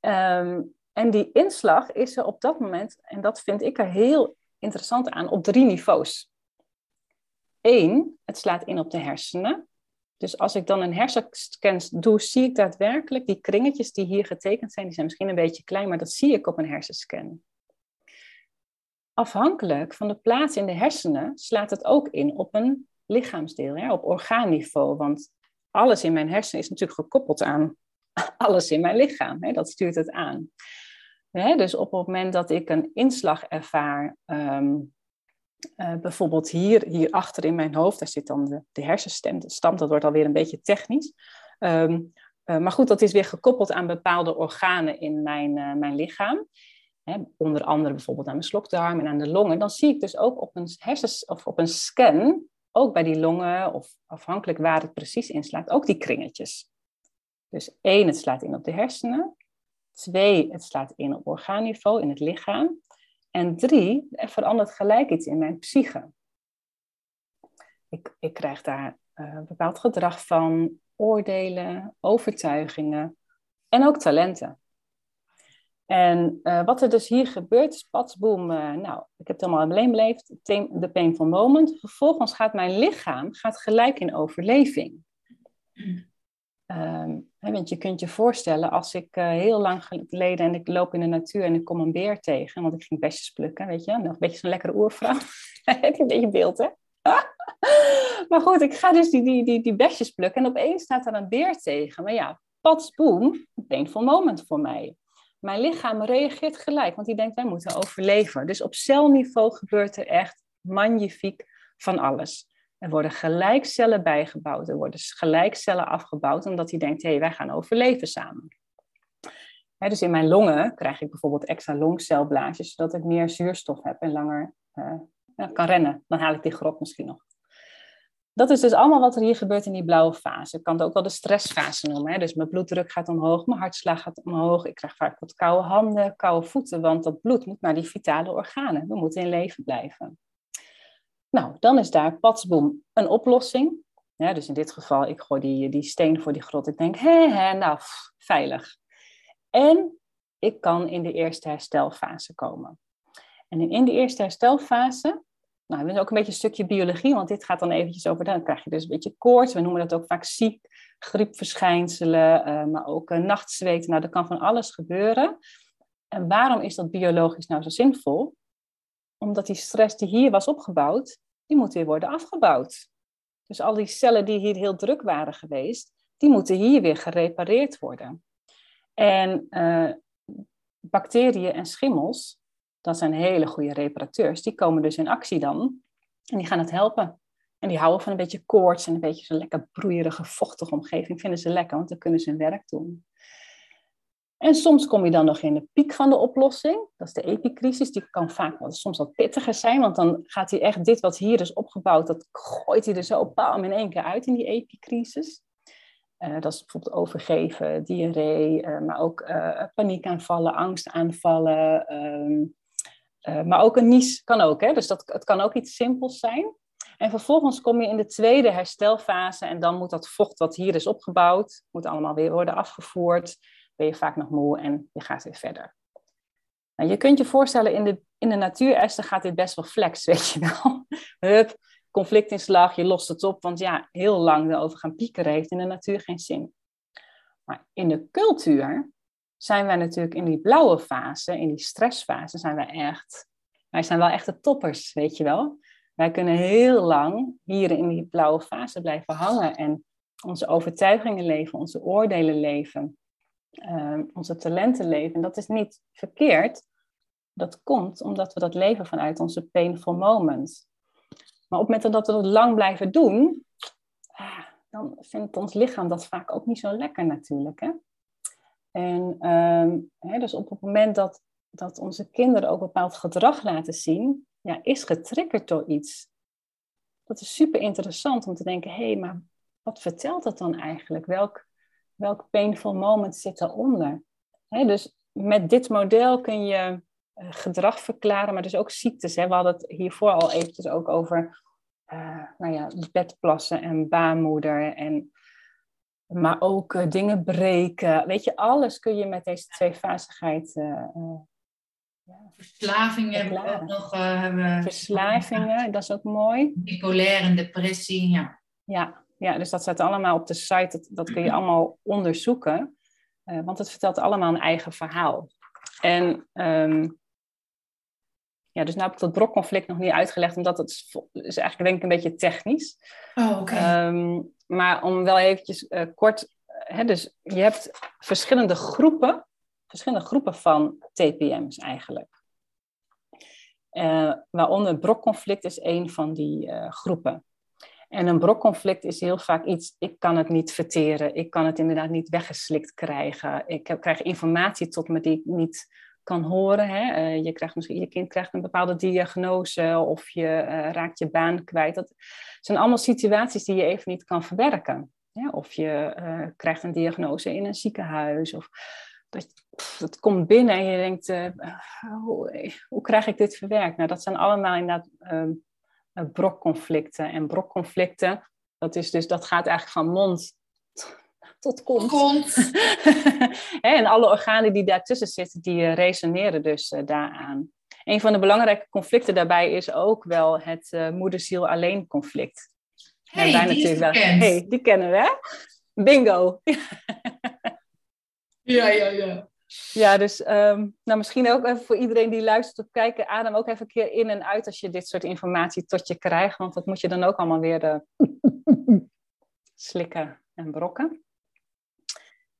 Um, en die inslag is er op dat moment, en dat vind ik er heel interessant aan, op drie niveaus. Eén, het slaat in op de hersenen. Dus als ik dan een hersenscan doe, zie ik daadwerkelijk die kringetjes die hier getekend zijn. Die zijn misschien een beetje klein, maar dat zie ik op een hersenscan. Afhankelijk van de plaats in de hersenen slaat het ook in op een lichaamsdeel, hè, op orgaanniveau. Want alles in mijn hersenen is natuurlijk gekoppeld aan alles in mijn lichaam. Hè, dat stuurt het aan. Hè, dus op het moment dat ik een inslag ervaar, um, uh, bijvoorbeeld hier, hier achter in mijn hoofd, daar zit dan de, de hersenstem, de stam, dat wordt alweer een beetje technisch. Um, uh, maar goed, dat is weer gekoppeld aan bepaalde organen in mijn, uh, mijn lichaam. Hè, onder andere bijvoorbeeld aan mijn slokdarm en aan de longen. Dan zie ik dus ook op een, hersens, of op een scan, ook bij die longen, of afhankelijk waar het precies inslaat, ook die kringetjes. Dus één, het slaat in op de hersenen. Twee, het slaat in op orgaanniveau in het lichaam. En drie, er verandert gelijk iets in mijn psyche. Ik, ik krijg daar uh, bepaald gedrag van, oordelen, overtuigingen en ook talenten. En uh, wat er dus hier gebeurt, is patsboom, uh, nou, ik heb het allemaal alleen beleefd, de painful moment. Vervolgens gaat mijn lichaam gaat gelijk in overleving. Um, want je kunt je voorstellen, als ik uh, heel lang geleden en ik loop in de natuur en ik kom een beer tegen, want ik ging besjes plukken, weet je, nog een beetje zo'n lekkere oervrouw. Heb je een beetje beeld, hè? maar goed, ik ga dus die, die, die, die besjes plukken en opeens staat er een beer tegen. Maar ja, patsboom, een painful moment voor mij. Mijn lichaam reageert gelijk, want die denkt, wij moeten overleven. Dus op celniveau gebeurt er echt magnifiek van alles. Er worden gelijk cellen bijgebouwd, er worden gelijk cellen afgebouwd, omdat hij denkt, hé, hey, wij gaan overleven samen. dus in mijn longen krijg ik bijvoorbeeld extra longcelblaasjes, zodat ik meer zuurstof heb en langer uh, kan rennen. Dan haal ik die grot misschien nog. Dat is dus allemaal wat er hier gebeurt in die blauwe fase. Ik kan het ook wel de stressfase noemen. Hè? Dus mijn bloeddruk gaat omhoog, mijn hartslag gaat omhoog. Ik krijg vaak wat koude handen, koude voeten, want dat bloed moet naar die vitale organen. We moeten in leven blijven. Nou, dan is daar patsboom een oplossing. Dus in dit geval, ik gooi die, die steen voor die grot. Ik denk, hé, nou, veilig. En ik kan in de eerste herstelfase komen. En in de eerste herstelfase nou, dat is ook een beetje een stukje biologie, want dit gaat dan eventjes over, dan krijg je dus een beetje koorts, we noemen dat ook vaak ziek, griepverschijnselen, uh, maar ook uh, nachtzweten. Nou, dat kan van alles gebeuren. En waarom is dat biologisch nou zo zinvol? Omdat die stress die hier was opgebouwd, die moet weer worden afgebouwd. Dus al die cellen die hier heel druk waren geweest, die moeten hier weer gerepareerd worden. En uh, bacteriën en schimmels, dat zijn hele goede reparateurs. Die komen dus in actie dan en die gaan het helpen. En die houden van een beetje koorts en een beetje zo'n lekker broeierige, vochtige omgeving. Vinden ze lekker, want dan kunnen ze hun werk doen. En soms kom je dan nog in de piek van de oplossing. Dat is de epicrisis. Die kan vaak wel, soms wat pittiger zijn, want dan gaat hij echt dit wat hier is opgebouwd, dat gooit hij er zo palm in één keer uit in die epicrisis. Uh, dat is bijvoorbeeld overgeven, diarree, uh, maar ook uh, paniekaanvallen, angstaanvallen, ehm, maar ook een nies kan ook, hè? dus dat, het kan ook iets simpels zijn. En vervolgens kom je in de tweede herstelfase en dan moet dat vocht wat hier is opgebouwd, moet allemaal weer worden afgevoerd. Ben je vaak nog moe en je gaat weer verder. Nou, je kunt je voorstellen, in de, in de gaat dit best wel flex, weet je wel. Hup, conflictinslag, je lost het op, want ja, heel lang erover gaan piekeren heeft in de natuur geen zin. Maar in de cultuur zijn wij natuurlijk in die blauwe fase, in die stressfase, zijn wij echt, wij zijn wel echt de toppers, weet je wel. Wij kunnen heel lang hier in die blauwe fase blijven hangen en onze overtuigingen leven, onze oordelen leven, ehm, onze talenten leven. En dat is niet verkeerd. Dat komt omdat we dat leven vanuit onze painful moments. Maar op het moment dat we dat lang blijven doen, ah, dan vindt ons lichaam dat vaak ook niet zo lekker natuurlijk. Hè? En um, hè, dus op het moment dat, dat onze kinderen ook bepaald gedrag laten zien, ja, is getriggerd door iets. Dat is super interessant om te denken, hé, hey, maar wat vertelt dat dan eigenlijk? Welk, welk painful moment zit daaronder? Hè, dus met dit model kun je uh, gedrag verklaren, maar dus ook ziektes. Hè. We hadden het hiervoor al eventjes ook over uh, nou ja, bedplassen en baarmoeder en maar ook uh, dingen breken. Weet je, alles kun je met deze tweefasigheid. Uh, uh, Verslavingen hebben we ook nog. hebben... Verslavingen, dat is ook mooi. Bipolaire depressie, ja. ja. Ja, dus dat staat allemaal op de site. Dat, dat kun je allemaal onderzoeken. want het vertelt allemaal een eigen verhaal. En um, ja, dus nu heb ik dat brokconflict nog niet uitgelegd, omdat het is eigenlijk denk ik een beetje technisch. Oh, oké. Ehm, maar om wel eventjes uh, kort, hè, dus je hebt verschillende groepen, verschillende groepen van TPM's eigenlijk. Uh, waaronder brokconflict is een van die uh, groepen. En een brokconflict is heel vaak iets, ik kan het niet verteren, ik kan het inderdaad niet weggeslikt krijgen, ik krijg informatie tot me die ik niet kan horen. Hè? Uh, je, krijgt misschien, je kind krijgt een bepaalde diagnose of je uh, raakt je baan kwijt. Dat zijn allemaal situaties die je even niet kan verwerken. Of je uh, krijgt een diagnose in een ziekenhuis. Of dat, dat komt binnen en je denkt, hoe, hoe, krijg ik dit verwerkt? Nou, dat zijn allemaal inderdaad ehm, brokconflicten. En brokconflicten, dat, is dus, dat gaat eigenlijk van mond tot kont. kont. en alle organen die daartussen zitten, die eh, resoneren dus uh, daaraan. Een van de belangrijke conflicten daarbij is ook wel het uh, moederziel alleen conflict. Hey, die natuurlijk wel. Hey, die kennen we, hè? Bingo. ja, ja, ja. Ja, dus um, nou, misschien ook even voor iedereen die luistert of kijkt, adem ook even een keer in en uit als je dit soort informatie tot je krijgt, want dat moet je dan ook allemaal weer slikken en brokken.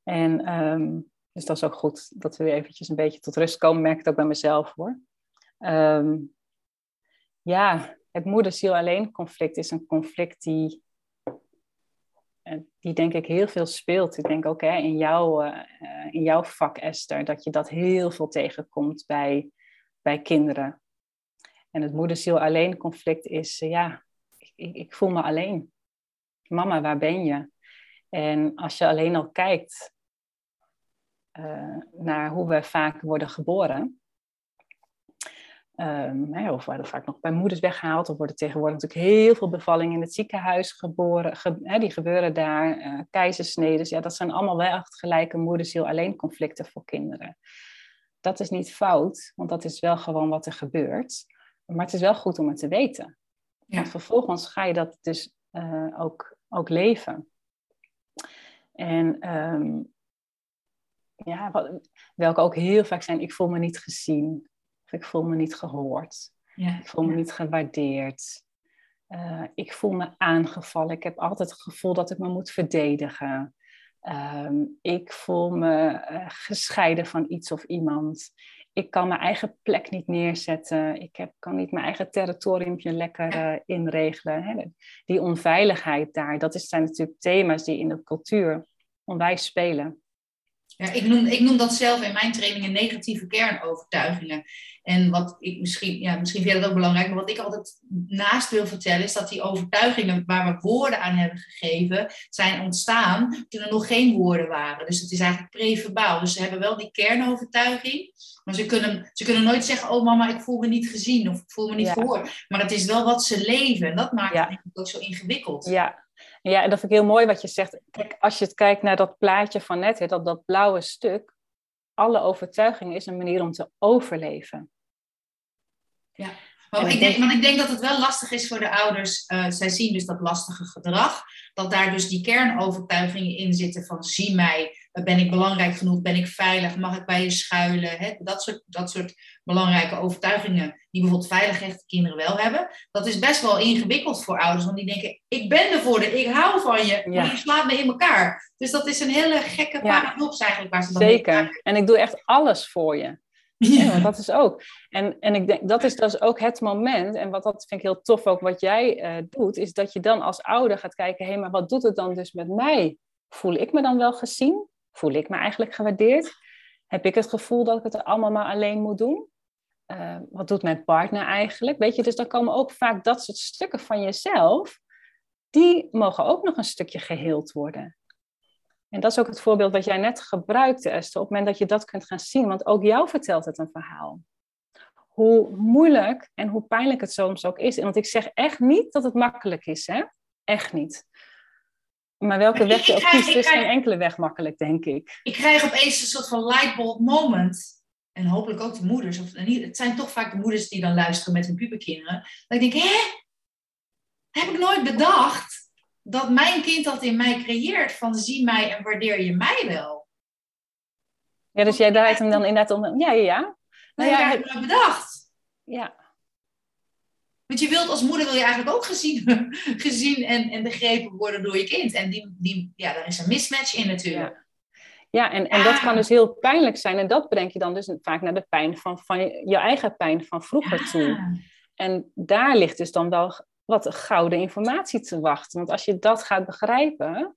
En um, dus dat is ook goed dat we weer eventjes een beetje tot rust komen. Merk het ook bij mezelf hoor. Um, ja, het moeder-ziel alleen conflict is een conflict die, eh, die denk ik heel veel speelt. Ik denk ook hè, in, jouw, in jouw vak, Esther, dat je dat heel veel tegenkomt bij, bij kinderen. En het moeder-ziel alleen conflict is, ja, ik, ik voel me alleen. Mama, waar ben je? En als je alleen al kijkt naar hoe we vaak worden geboren, um, of worden vaak nog bij moeders weggehaald, of worden tegenwoordig natuurlijk heel veel bevallingen in het ziekenhuis geboren, die gebeuren daar, uh, keizersneden, ja, dat zijn allemaal wel echt gelijke moederziel alleen conflicten voor kinderen. Dat is niet fout, want dat is wel gewoon wat er gebeurt. Maar het is wel goed om het te weten. Ja. Want vervolgens ga je dat dus uh, ook, ook leven. En um, ja, wat, welke ook heel vaak zijn, ik voel me niet gezien. Ik voel me niet gehoord. Ja. Ik voel me niet gewaardeerd. Uh, ik voel me aangevallen. Ik heb altijd het gevoel dat ik me moet verdedigen. Um, ik voel me uh, gescheiden van iets of iemand ik kan mijn eigen plek niet neerzetten. Ik heb, kan niet mijn eigen territoriumpje lekker uh, inregelen. Hè. Die onveiligheid daar, dat is, zijn natuurlijk thema's die in de cultuur onwijs spelen. Ja, ik, noem, ik noem dat zelf in mijn trainingen negatieve kernovertuigingen. En wat ik misschien, ja, misschien vind je dat ook belangrijk, maar wat ik altijd naast wil vertellen, is dat die overtuigingen waar we woorden aan hebben gegeven, zijn ontstaan toen er nog geen woorden waren. Dus het is eigenlijk preverbaal. Dus ze hebben wel die kernovertuiging, maar ze kunnen, ze kunnen nooit zeggen, oh mama, ik voel me niet gezien of ik voel me niet gehoord. Maar het is wel wat ze leven en dat maakt het ook zo ingewikkeld. Ja, ja, en dat vind ik heel mooi wat je zegt. Kijk, als je het kijkt naar dat plaatje van net, dat, dat blauwe stuk, alle overtuiging is een manier om te overleven. Ja, maar ik, denk, want ik denk dat het wel lastig is voor de ouders. Uh, zij zien dus dat lastige gedrag. Dat daar dus die kernovertuigingen in zitten van zie mij, ben ik belangrijk genoeg, ben ik veilig, mag ik bij je schuilen. Dat, soort, dat soort belangrijke overtuigingen die bijvoorbeeld veiligheid kinderen wel hebben. Dat is best wel ingewikkeld voor ouders, want die denken ik ben er voor de, ik hou van je, maar je slaat me in elkaar. Dus dat is een hele gekke paradox eigenlijk waar ze dan Zeker, en ik doe echt alles voor je. Ja. dat is ook. En, en ik denk, dat is dus ook het moment, en wat dat vind ik heel tof ook wat jij uh, doet, is dat je dan als ouder gaat kijken, hé, hey, maar wat doet het dan dus met mij? Voel ik me dan wel gezien? Voel ik me eigenlijk gewaardeerd? Heb ik het gevoel dat ik het allemaal maar alleen moet doen? Uh, wat doet mijn partner eigenlijk? Weet je, dus dan komen ook vaak dat soort stukken van jezelf, die mogen ook nog een stukje geheeld worden. En dat is ook het voorbeeld wat jij net gebruikte, Esther, op het moment dat je dat kunt gaan zien, want ook jou vertelt het een verhaal. Hoe moeilijk en hoe pijnlijk het soms ook is. Want ik zeg echt niet dat het makkelijk is, hè? Echt niet. Maar welke weg je ook kiest, is geen enkele weg makkelijk, denk ik. Ik krijg opeens een soort van lightbulb moment. En hopelijk ook de moeders. Of, het zijn toch vaak de moeders die dan luisteren met hun puberkinderen. Dat ik denk, hè? Heb ik nooit bedacht dat mijn kind dat in mij creëert. Van zie mij en waardeer je mij wel. Ja, dus jij draait hem dan inderdaad om. Ja, ja, ja. Nou, ja, heb ik bedacht. Ja. Want je wilt als moeder wil je eigenlijk ook gezien, gezien en, en begrepen worden door je kind. En die, die, ja, daar is een mismatch in natuurlijk. Ja, en, en dat kan dus heel pijnlijk zijn. En dat brengt je dan dus vaak naar de pijn van, van je eigen pijn van vroeger toe. En daar ligt dus dan wel wat gouden informatie te wachten. Want als je dat gaat begrijpen,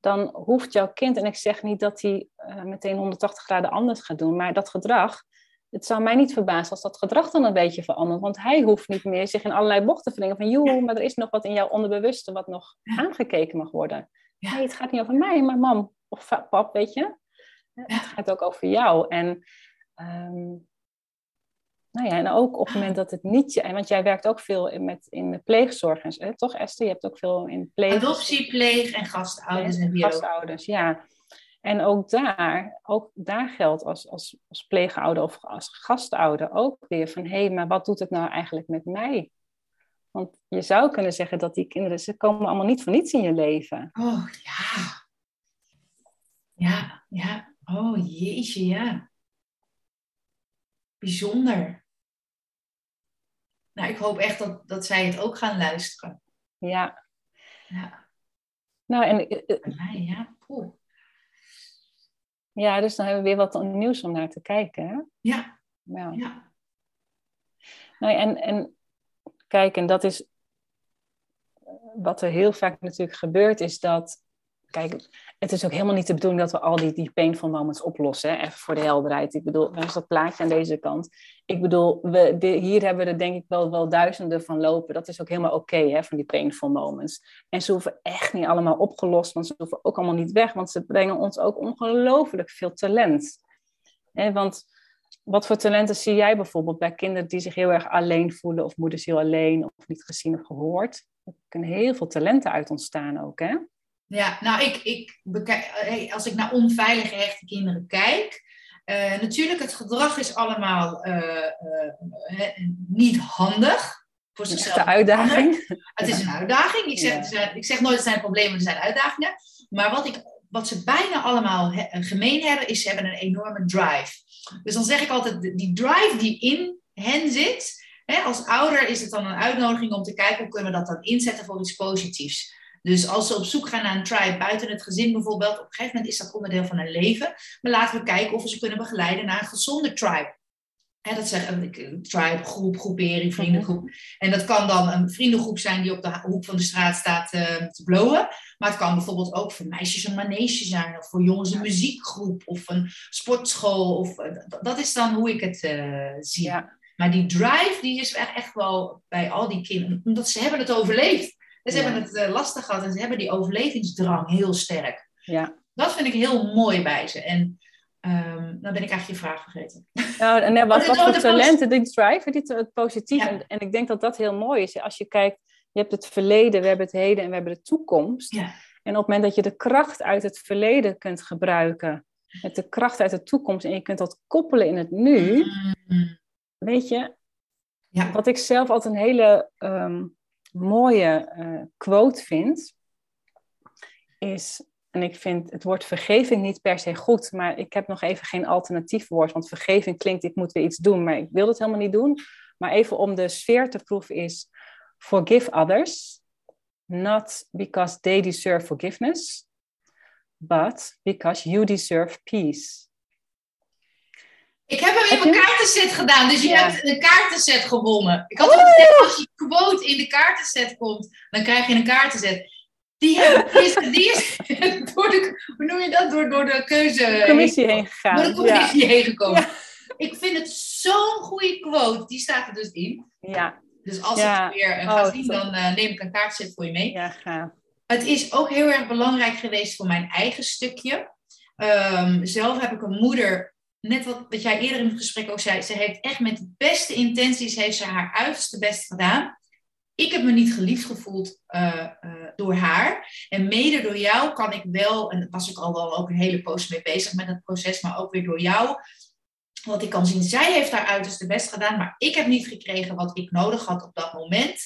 dan hoeft jouw kind, en ik zeg niet dat hij uh, meteen 180 graden anders gaat doen, maar dat gedrag, het zou mij niet verbazen als dat gedrag dan een beetje verandert. Want hij hoeft niet meer zich in allerlei bochten te wringen van, joh, maar er is nog wat in jouw onderbewuste wat nog aangekeken mag worden. Ja. het gaat niet over mij, maar mam of pap, weet je. Het gaat ook over jou. En um, nou ja, en ook op het moment dat het niet... Want jij werkt ook veel in, met, in de pleegzorg, hè, toch Esther? Je hebt ook veel in pleeg... Adoptie, pleeg en gastouders en Gastouders, ja. En ook daar, ook daar geldt als, als, als pleegouder of als gastouder ook weer van... hé, hey, maar wat doet het nou eigenlijk met mij? Want je zou kunnen zeggen dat die kinderen... ze komen allemaal niet voor niets in je leven. Oh, ja. Ja, ja. Oh, jeetje, ja. Bijzonder. Nou, ik hoop echt dat, dat zij het ook gaan luisteren. Ja. ja. Nou, en... Uh, mij, ja. Ja, dus dan hebben we weer wat nieuws om naar te kijken. Hè? Ja. ja. Nou, en, en Kijk, en dat is wat er heel vaak natuurlijk gebeurt, is dat. Kijk, het is ook helemaal niet de bedoeling dat we al die, die painful moments oplossen. Hè? Even voor de helderheid. Ik bedoel, er is dat plaatje aan deze kant. Ik bedoel, we, hier hebben we er denk ik wel, wel duizenden van lopen. Dat is ook helemaal oké, van die painful moments. En ze hoeven echt niet allemaal opgelost, want ze hoeven ook allemaal niet weg. Want ze brengen ons ook ongelooflijk veel talent. Hè, want wat voor talenten zie jij bijvoorbeeld bij kinderen die zich heel erg alleen voelen, of moeders heel alleen, of niet gezien of gehoord? Er kunnen heel veel talenten uit ontstaan ook, hè? Ja, nou, ik, ik als ik naar onveilig gehechte kinderen kijk, uh, natuurlijk, het gedrag is allemaal uh, uh, niet handig. Voor zichzelf. Het is een uitdaging. Het is een uitdaging. Ik zeg, zijn, ik zeg nooit dat het zijn problemen, er zijn uitdagingen. Maar wat, ik, wat ze bijna allemaal gemeen hebben, is ze hebben een enorme drive. Dus dan zeg ik altijd, die drive die in hen zit, als ouder is het dan een uitnodiging om te kijken hoe kunnen we dat dan inzetten voor iets positiefs. Dus als ze op zoek gaan naar een tribe buiten het gezin bijvoorbeeld, op een gegeven moment is dat onderdeel van hun leven. Maar laten we kijken of we ze kunnen begeleiden naar een gezonde tribe. Dat zeggen een tribe, groep, groepering, vriendengroep. En dat kan dan een vriendengroep zijn die op de hoek van de straat staat uh, te blowen. Maar het kan bijvoorbeeld ook voor meisjes een manege zijn, of voor jongens een muziekgroep, of een sportschool. Of, uh, dat is dan hoe ik het uh, zie. Ja. Maar die drive, die is echt, echt wel bij al die kinderen, omdat ze hebben het overleefd. En ze hebben het uh, lastig gehad en ze hebben die overlevingsdrang heel sterk. Ja. Dat vind ik heel mooi bij ze. En um, dan ben ik eigenlijk je vraag vergeten. Nou, en wat, wat voor talenten die drive, dit, het positief. En, en, ik denk dat dat heel mooi is. Als je kijkt, je hebt het verleden, we hebben het heden en we hebben de toekomst. Ja. En op het moment dat je de kracht uit het verleden kunt gebruiken, met de kracht uit de toekomst, en je kunt dat koppelen in het nu, mm. weet je, ja. wat ik zelf altijd een hele um, mooie uh, quote vind, is, en ik vind het woord vergeving niet per se goed, maar ik heb nog even geen alternatief woord, want vergeving klinkt, ik moet weer iets doen, maar ik wil het helemaal niet doen. Maar even om de sfeer te proeven is, forgive others, not because they deserve forgiveness, but because you deserve peace. Ik heb hem in mijn kaartenset gedaan, dus je hebt een kaartenset gewonnen. Ik had als je quote in de kaartenset komt, dan krijg je een kaartenset. Die, is, door de, hoe noem je dat? Door, door de keuze... commissie heen gegaan. Door de commissie heen gekomen. Ik vind het zo'n goede quote. Die staat er dus in. Ja. Dus als ik het weer uh, ga oh, zien, dan uh, neem ik een kaartset voor je mee. Ja. Het is ook heel erg belangrijk geweest voor mijn eigen stukje. Um, zelf heb ik een moeder net wat, wat jij eerder in het gesprek ook zei, ze heeft echt met de beste intenties heeft ze haar uiterste best gedaan. Ik heb me niet geliefd gevoeld uh, uh, door haar. En mede door jou kan ik wel, en daar was ik al wel ook een hele poos mee bezig met het proces, maar ook weer door jou. Wat ik kan zien, zij heeft haar uiterste best gedaan, maar ik heb niet gekregen wat ik nodig had op dat moment.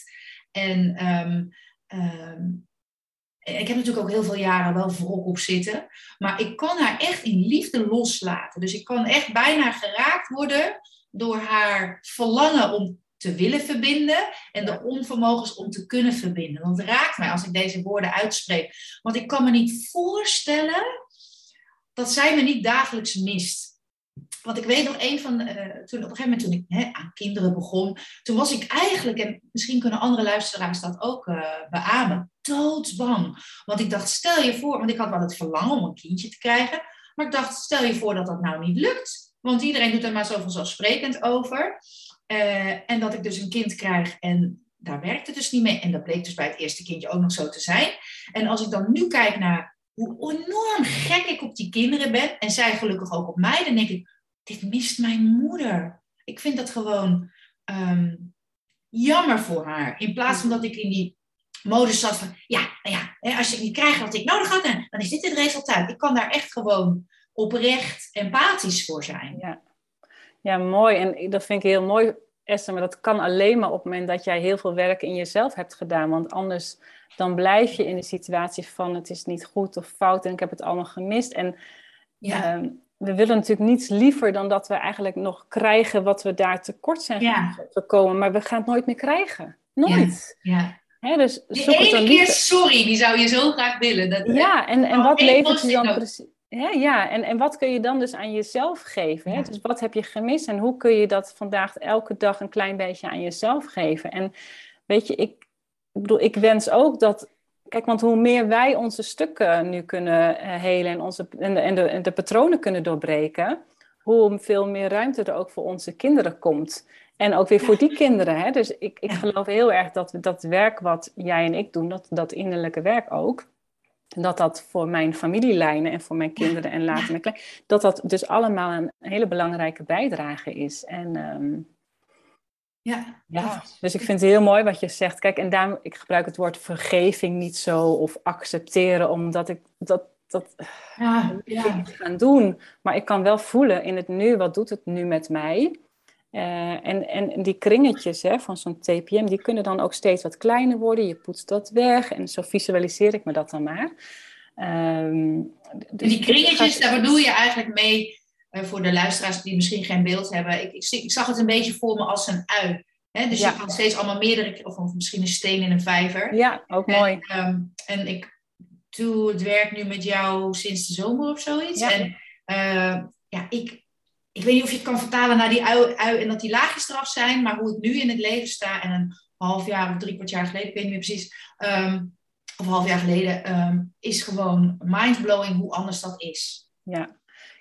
En um, um, ik heb natuurlijk ook heel veel jaren wel wrok op zitten. Maar ik kan haar echt in liefde loslaten. Dus ik kan echt bijna geraakt worden door haar verlangen om te willen verbinden en de onvermogens om te kunnen verbinden. Want het raakt mij als ik deze woorden uitspreek. Want ik kan me niet voorstellen dat zij me niet dagelijks mist. Want ik weet nog een van, uh, toen op een gegeven moment toen ik hè, aan kinderen begon, toen was ik eigenlijk, en misschien kunnen andere luisteraars dat ook uh, beamen, doodsbang. Want ik dacht, stel je voor, want ik had wel het verlangen om een kindje te krijgen, maar ik dacht, stel je voor dat dat nou niet lukt. Want iedereen doet er maar zo vanzelfsprekend over. Uh, en dat ik dus een kind krijg en daar werkt het dus niet mee. En dat bleek dus bij het eerste kindje ook nog zo te zijn. En als ik dan nu kijk naar hoe enorm gek ik op die kinderen ben, en zij gelukkig ook op mij, dan denk ik, dit mist mijn moeder. Ik vind dat gewoon um, jammer voor haar. In plaats van dat ik in die modus zat van, ja, nou ja, als je niet krijgt wat ik nodig had, dan is dit het resultaat. Ik kan daar echt gewoon oprecht empathisch voor zijn. Ja, ja mooi. En dat vind ik heel mooi, Esther, maar dat kan alleen maar op het moment dat jij heel veel werk in jezelf hebt gedaan. Want anders dan blijf je in de situatie van het is niet goed of fout en ik heb het allemaal gemist. En ja. Uh, we willen natuurlijk niets liever dan dat we eigenlijk nog krijgen wat we daar tekort zijn ja. gekomen. Maar we gaan het nooit meer krijgen. Nooit. Ja. Hè, dus die ene keer sorry, die zou je zo graag willen. Dat, ja, en, en wat levert je dan precies? Ja, en, en wat kun je dan dus aan jezelf geven? Hè? Dus wat heb je gemist en hoe kun je dat vandaag elke dag een klein beetje aan jezelf geven? En weet je, ik, ik bedoel, ik wens ook dat. Kijk, want hoe meer wij onze stukken nu kunnen uh, helen en, onze, en, de, en, de, en de patronen kunnen doorbreken, hoe veel meer ruimte er ook voor onze kinderen komt. En ook weer voor die kinderen. Hè? Dus ik, ik geloof heel erg dat dat werk wat jij en ik doen, dat, dat innerlijke werk ook, dat dat voor mijn familielijnen en voor mijn kinderen en later mijn klein, dat dat dus allemaal een hele belangrijke bijdrage is. En ehm, ja, ja, dus ik vind het heel mooi wat je zegt. Kijk, en daarom, ik gebruik het woord vergeving niet zo of accepteren, omdat ik dat, dat ja, ja. niet gaan doen. Maar ik kan wel voelen in het nu, wat doet het nu met mij? Uh, en, en die kringetjes hè, van zo'n TPM, die kunnen dan ook steeds wat kleiner worden. Je poetst dat weg en zo visualiseer ik me dat dan maar. Um, dus die kringetjes, daar bedoel je eigenlijk mee, uh, voor de luisteraars die misschien geen beeld hebben. Ik, ik, ik zag het een beetje voor me als een ui. Hè? Dus ja. je kan steeds allemaal meerdere, of misschien een steen in een vijver. Ja, ook mooi. En, um, en ik doe het werk nu met jou sinds de zomer of zoiets. Ja. En uh, ja, ik, ik weet niet of je het kan vertalen naar die ui, en dat die laagjes eraf zijn, maar hoe ik nu in het leven sta en een half jaar of drie kwart jaar geleden, ik weet niet meer precies, um, of een half jaar geleden, um, is gewoon mindblowing hoe anders dat is. Ja,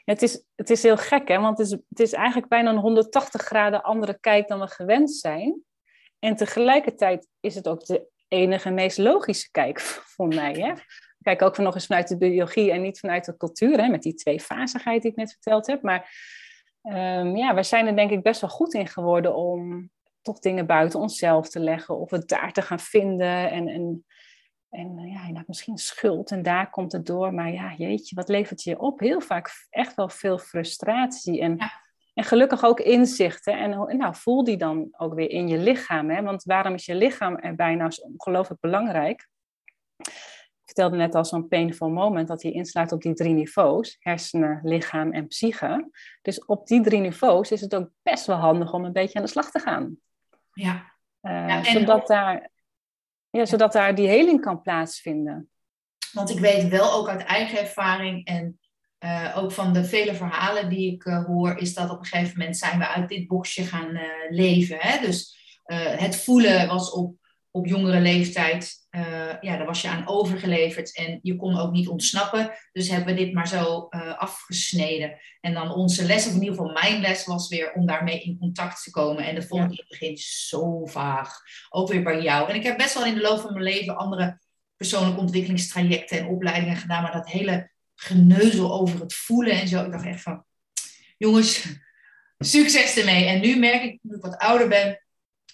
ja het, is, het is heel gek, hè? want het is, het is eigenlijk bijna een 180 graden andere kijk dan we gewend zijn. En tegelijkertijd is het ook de enige, meest logische kijk voor mij. Hè? Kijk ook nog eens vanuit de biologie en niet vanuit de cultuur, hè? met die tweefazigheid die ik net verteld heb. Maar um, ja, we zijn er denk ik best wel goed in geworden om toch dingen buiten onszelf te leggen of het daar te gaan vinden. En, en, en uh, ja, je misschien schuld en daar komt het door. Maar ja, jeetje, wat levert je op? Heel vaak echt wel veel frustratie en, ja. en gelukkig ook inzichten. En, en nou, voel die dan ook weer in je lichaam. Hè? Want waarom is je lichaam erbij nou zo ongelooflijk belangrijk? Vertelde net al zo'n painful moment dat hij inslaat op die drie niveaus: hersenen, lichaam en psyche. Dus op die drie niveaus is het ook best wel handig om een beetje aan de slag te gaan. Ja. Uh, ja zodat, daar, ja, zodat daar die heling kan plaatsvinden. Want ik weet wel ook uit eigen ervaring en uh, ook van de vele verhalen die ik uh, hoor, is dat op een gegeven moment zijn we uit dit boxje gaan leven. Hè? Dus het voelen was op op jongere leeftijd, uh, ja, daar was je aan overgeleverd en je kon ook niet ontsnappen. Dus hebben we dit maar zo uh, afgesneden. En dan onze les, of in ieder geval mijn les, was weer om daarmee in contact te komen. En de volgende ja. begint zo vaag. Ook weer bij jou. En ik heb best wel in de loop van mijn leven andere persoonlijke ontwikkelingstrajecten en opleidingen gedaan. Maar dat hele geneuzel over het voelen en zo. Ik dacht echt van, jongens, succes ermee. En nu merk ik, nu ik wat ouder ben,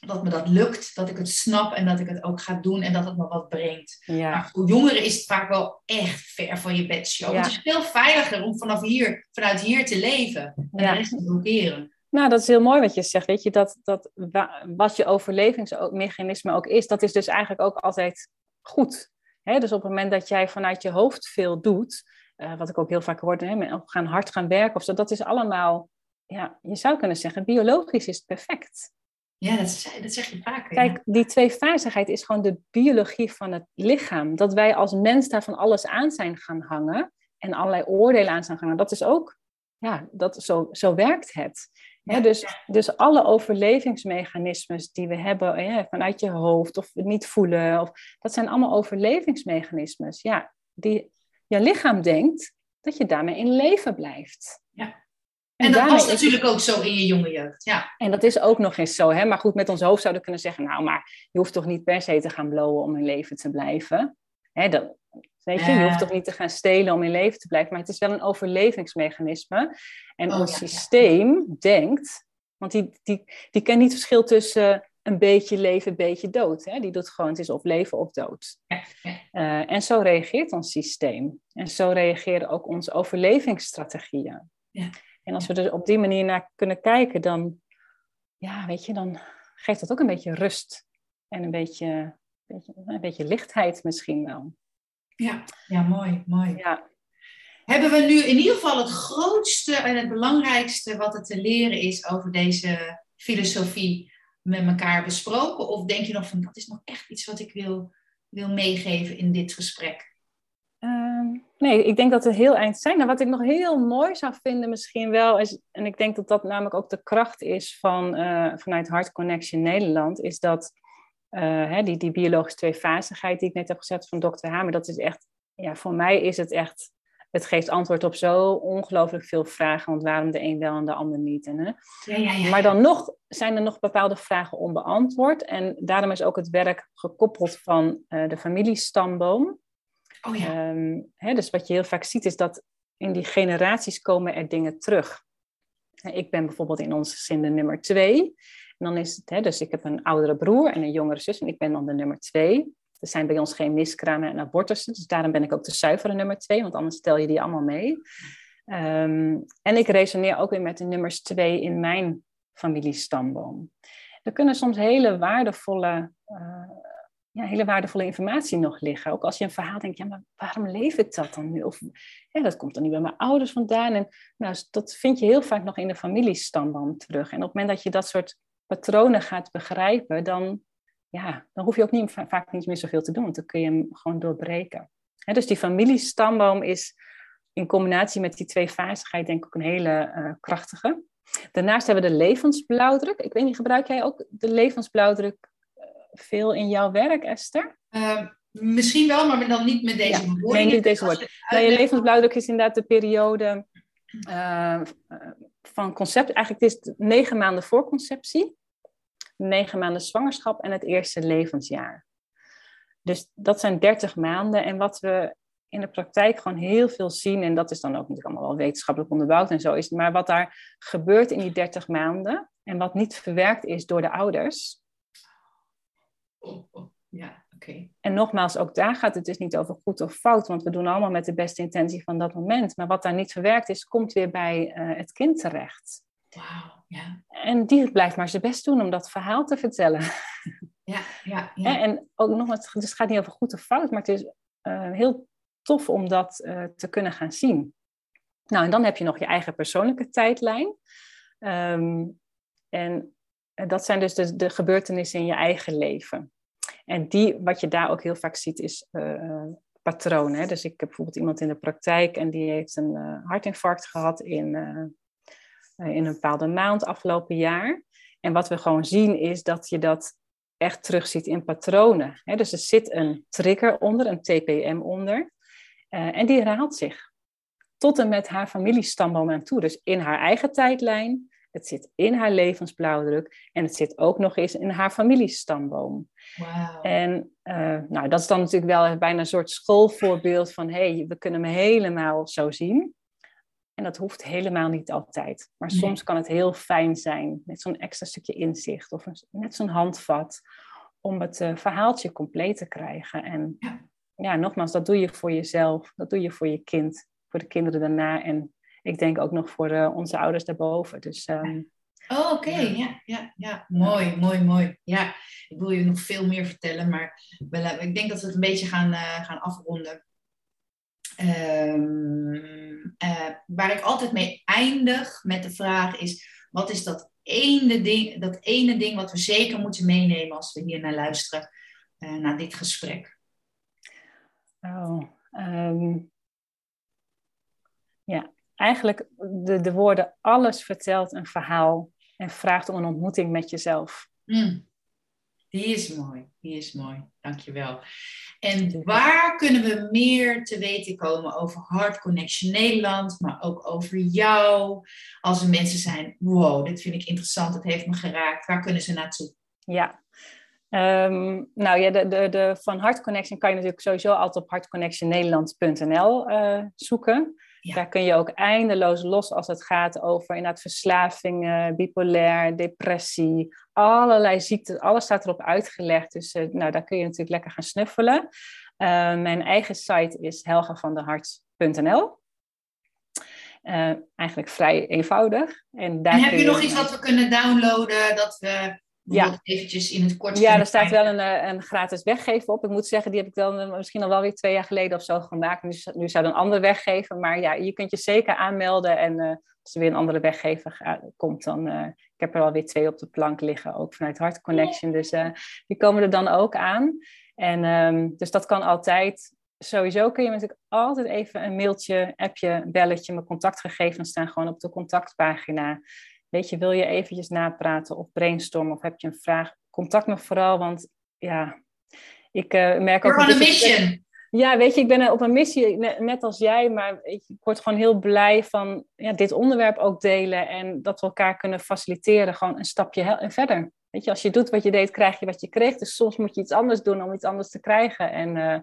dat me dat lukt, dat ik het snap en dat ik het ook ga doen en dat het me wat brengt. Ja. Maar voor jongeren is het vaak wel echt ver van je bedshow. Ja. Het is veel veiliger om vanaf hier, vanuit hier te leven en ja. de rest te blokkeren. Nou, dat is heel mooi wat je zegt. Weet je, dat, dat wat je overlevingsmechanisme ook is, dat is dus eigenlijk ook altijd goed. He, dus op het moment dat jij vanuit je hoofd veel doet, uh, wat ik ook heel vaak hoor, hè, gaan hard gaan werken of zo, dat is allemaal, ja, je zou kunnen zeggen, biologisch is het perfect. Ja, dat, dat zeg je vaak. Kijk, ja. die tweefazigheid is gewoon de biologie van het lichaam. Dat wij als mens daar van alles aan zijn gaan hangen en allerlei oordelen aan zijn hangen, dat is ook, ja, dat, zo, zo werkt het. Ja, dus, dus alle overlevingsmechanismes die we hebben ja, vanuit je hoofd of niet voelen, of, dat zijn allemaal overlevingsmechanismes. Ja, die je lichaam denkt dat je daarmee in leven blijft. Ja. En, en dat was natuurlijk ook zo in je jonge jeugd, ja. En dat is ook nog eens zo, hè. Maar goed, met ons hoofd zouden we kunnen zeggen... nou, maar je hoeft toch niet per se te gaan blowen om in leven te blijven? Hè, dat, weet je, je hoeft toch niet te gaan stelen om in leven te blijven? Maar het is wel een overlevingsmechanisme. En oh, ons ja, systeem ja. denkt... Want die, die, die kent niet het verschil tussen een beetje leven, een beetje dood. Hè? Die doet gewoon, het is of leven of dood. Ja. Uh, en zo reageert ons systeem. En zo reageren ook onze overlevingsstrategieën. Ja. En als we er op die manier naar kunnen kijken, dan, ja, weet je, dan geeft dat ook een beetje rust. En een beetje, beetje, een beetje lichtheid misschien wel. Ja, ja mooi, mooi. Ja. Hebben we nu in ieder geval het grootste en het belangrijkste wat er te leren is over deze filosofie met elkaar besproken? Of denk je nog van, dat is nog echt iets wat ik wil, wil meegeven in dit gesprek? Nee, ik denk dat het heel eind zijn. Nou, wat ik nog heel mooi zou vinden misschien wel, is, en ik denk dat dat namelijk ook de kracht is van, uh, vanuit Heart Connection Nederland, is dat hè, die, die biologische tweefasigheid die ik net heb gezet van dokter Hamer, dat is echt, ja, voor mij is het echt het geeft antwoord op zo ongelooflijk veel vragen. Want waarom de een wel en de ander niet? En, hè? Ja, ja, ja, maar dan nog zijn er nog bepaalde vragen onbeantwoord. En daarom is ook het werk gekoppeld van uh, de familiestamboom. Oh ja. Hè, dus wat je heel vaak ziet is dat in die generaties komen er dingen terug. Ik ben bijvoorbeeld in ons gezin de nummer twee. En dan is het, dus ik heb een oudere broer en een jongere zus en ik ben dan de nummer twee. Er zijn bij ons geen miskramen en abortussen, dus daarom ben ik ook de zuivere nummer twee, want anders stel je die allemaal mee. Um, en ik resoneer ook weer met de nummers twee in mijn familiestamboom. Er kunnen soms hele waardevolle, uh, ja, hele waardevolle informatie nog liggen. Ook als je een verhaal denkt, ja, maar waarom leef ik dat dan nu? Of dat komt dan niet bij mijn ouders vandaan. En nou, dat vind je heel vaak nog in de familiestamboom terug. En op het moment dat je dat soort patronen gaat begrijpen, dan ja, dan hoef je ook niet, vaak niet meer zoveel te doen, want dan kun je hem gewoon doorbreken. dus die familiestamboom is in combinatie met die tweefasigheid denk ik ook een hele uh, krachtige. Daarnaast hebben we de levensblauwdruk. Ik weet niet, gebruik jij ook de levensblauwdruk veel in jouw werk, Esther? Uh, misschien wel, maar dan niet met deze woorden. Nee, niet deze woorden. Nou, je levensblauwdruk is inderdaad de periode eh, van concept. Eigenlijk het is het negen maanden voor conceptie negen maanden zwangerschap en het eerste levensjaar. Dus dat zijn 30 maanden. En wat we in de praktijk gewoon heel veel zien, en dat is dan ook natuurlijk allemaal wel wetenschappelijk onderbouwd en zo, is maar wat daar gebeurt in die 30 maanden en wat niet verwerkt is door de ouders. Ja, oké. En nogmaals, ook daar gaat het dus niet over goed of fout, want we doen allemaal met de beste intentie van dat moment. Maar wat daar niet verwerkt is, komt weer bij uh, het kind terecht. Wauw, ja. En die blijft maar zijn best doen om dat verhaal te vertellen. Ja, ja, ja. En ook nog, dus het gaat niet over goed of fout, maar het is uh, heel tof om dat uh, te kunnen gaan zien. Nou, en dan heb je nog je eigen persoonlijke tijdlijn. Um, en dat zijn dus de, de, gebeurtenissen in je eigen leven. En die, wat je daar ook heel vaak ziet, is uh, patronen. Dus ik heb bijvoorbeeld iemand in de praktijk en die heeft een hartinfarct gehad in eh, in een bepaalde maand afgelopen jaar. En wat we gewoon zien is dat je dat echt terugziet in patronen. dus er zit een trigger onder, een TPM onder. En die herhaalt zich tot en met haar familiestamboom aan toe. Dus in haar eigen tijdlijn, het zit in haar levensblauwdruk en het zit ook nog eens in haar familiestamboom. Wow. En uh, nou, dat is dan natuurlijk wel bijna een soort schoolvoorbeeld van hé, hey, we kunnen me helemaal zo zien. En dat hoeft helemaal niet altijd. Maar soms kan het heel fijn zijn met zo'n extra stukje inzicht of een, net zo'n handvat om het uh, verhaaltje compleet te krijgen. En ja. ja. nogmaals, dat doe je voor jezelf, dat doe je voor je kind, voor de kinderen daarna en ik denk ook nog voor uh, onze ouders daarboven. Dus, um, oh, oké, ja. ja, ja, mooi, mooi, mooi. Ja, ik wil je nog veel meer vertellen, maar ik denk dat we het een beetje gaan, uh, gaan afronden. Um, uh, waar ik altijd mee eindig met de vraag is: wat is dat ene ding, dat ene ding wat we zeker moeten meenemen als we hier naar luisteren, uh, naar dit gesprek? Oh, um, ja, eigenlijk de, de woorden: alles vertelt een verhaal en vraagt om een ontmoeting met jezelf. Mm. Die is mooi, die is mooi. Dankjewel. En waar kunnen we meer te weten komen over Heart Connection Nederland, maar ook over jou? Als er mensen zijn, wow, dit vind ik interessant, het heeft me geraakt. Waar kunnen ze naartoe? Ja, Um, nou ja, de, de, de, van Heart Connection kan je natuurlijk sowieso altijd op heartconnectionnederland.nl uh, eh, Daar kun je ook eindeloos los als het gaat over inderdaad verslavingen, bipolair, depressie, allerlei ziekten. Alles staat erop uitgelegd. Dus uh, nou, daar kun je natuurlijk lekker gaan snuffelen. Uh, mijn eigen site is helgavandehart.nl. Uh, eigenlijk vrij eenvoudig. En, daar en heb je, je nog iets wat we kunnen downloaden? Dat we ja. eventjes in het kort. Ja, er staat wel een, eh, een gratis weggeven op. Ik moet zeggen, die heb ik dan eh, misschien al wel weer twee jaar geleden of zo gemaakt. Nu, nu zou een andere weggeven. Maar ja, je kunt je zeker aanmelden. En uh, als er weer een andere weggever komt, dan. Uh, ik heb er alweer twee op de plank liggen, ook vanuit Heart Connection. Dus die komen er dan ook aan. En um, dus dat kan altijd. Sowieso kun je natuurlijk altijd even een mailtje, appje, belletje. Mijn contactgegevens staan gewoon op de contactpagina. Weet je, wil je eventjes napraten of brainstormen of heb je een vraag? Contact me vooral, want ja, ik uh, merk ook... You're on a mission! Ja, weet je, ik ben op een missie, net als jij, maar ik word gewoon heel blij van ja, dit onderwerp ook delen en dat we elkaar kunnen faciliteren, gewoon een stapje verder. Weet je, als je doet wat je deed, krijg je wat je kreeg. Dus soms moet je iets anders doen om iets anders te krijgen. En uh,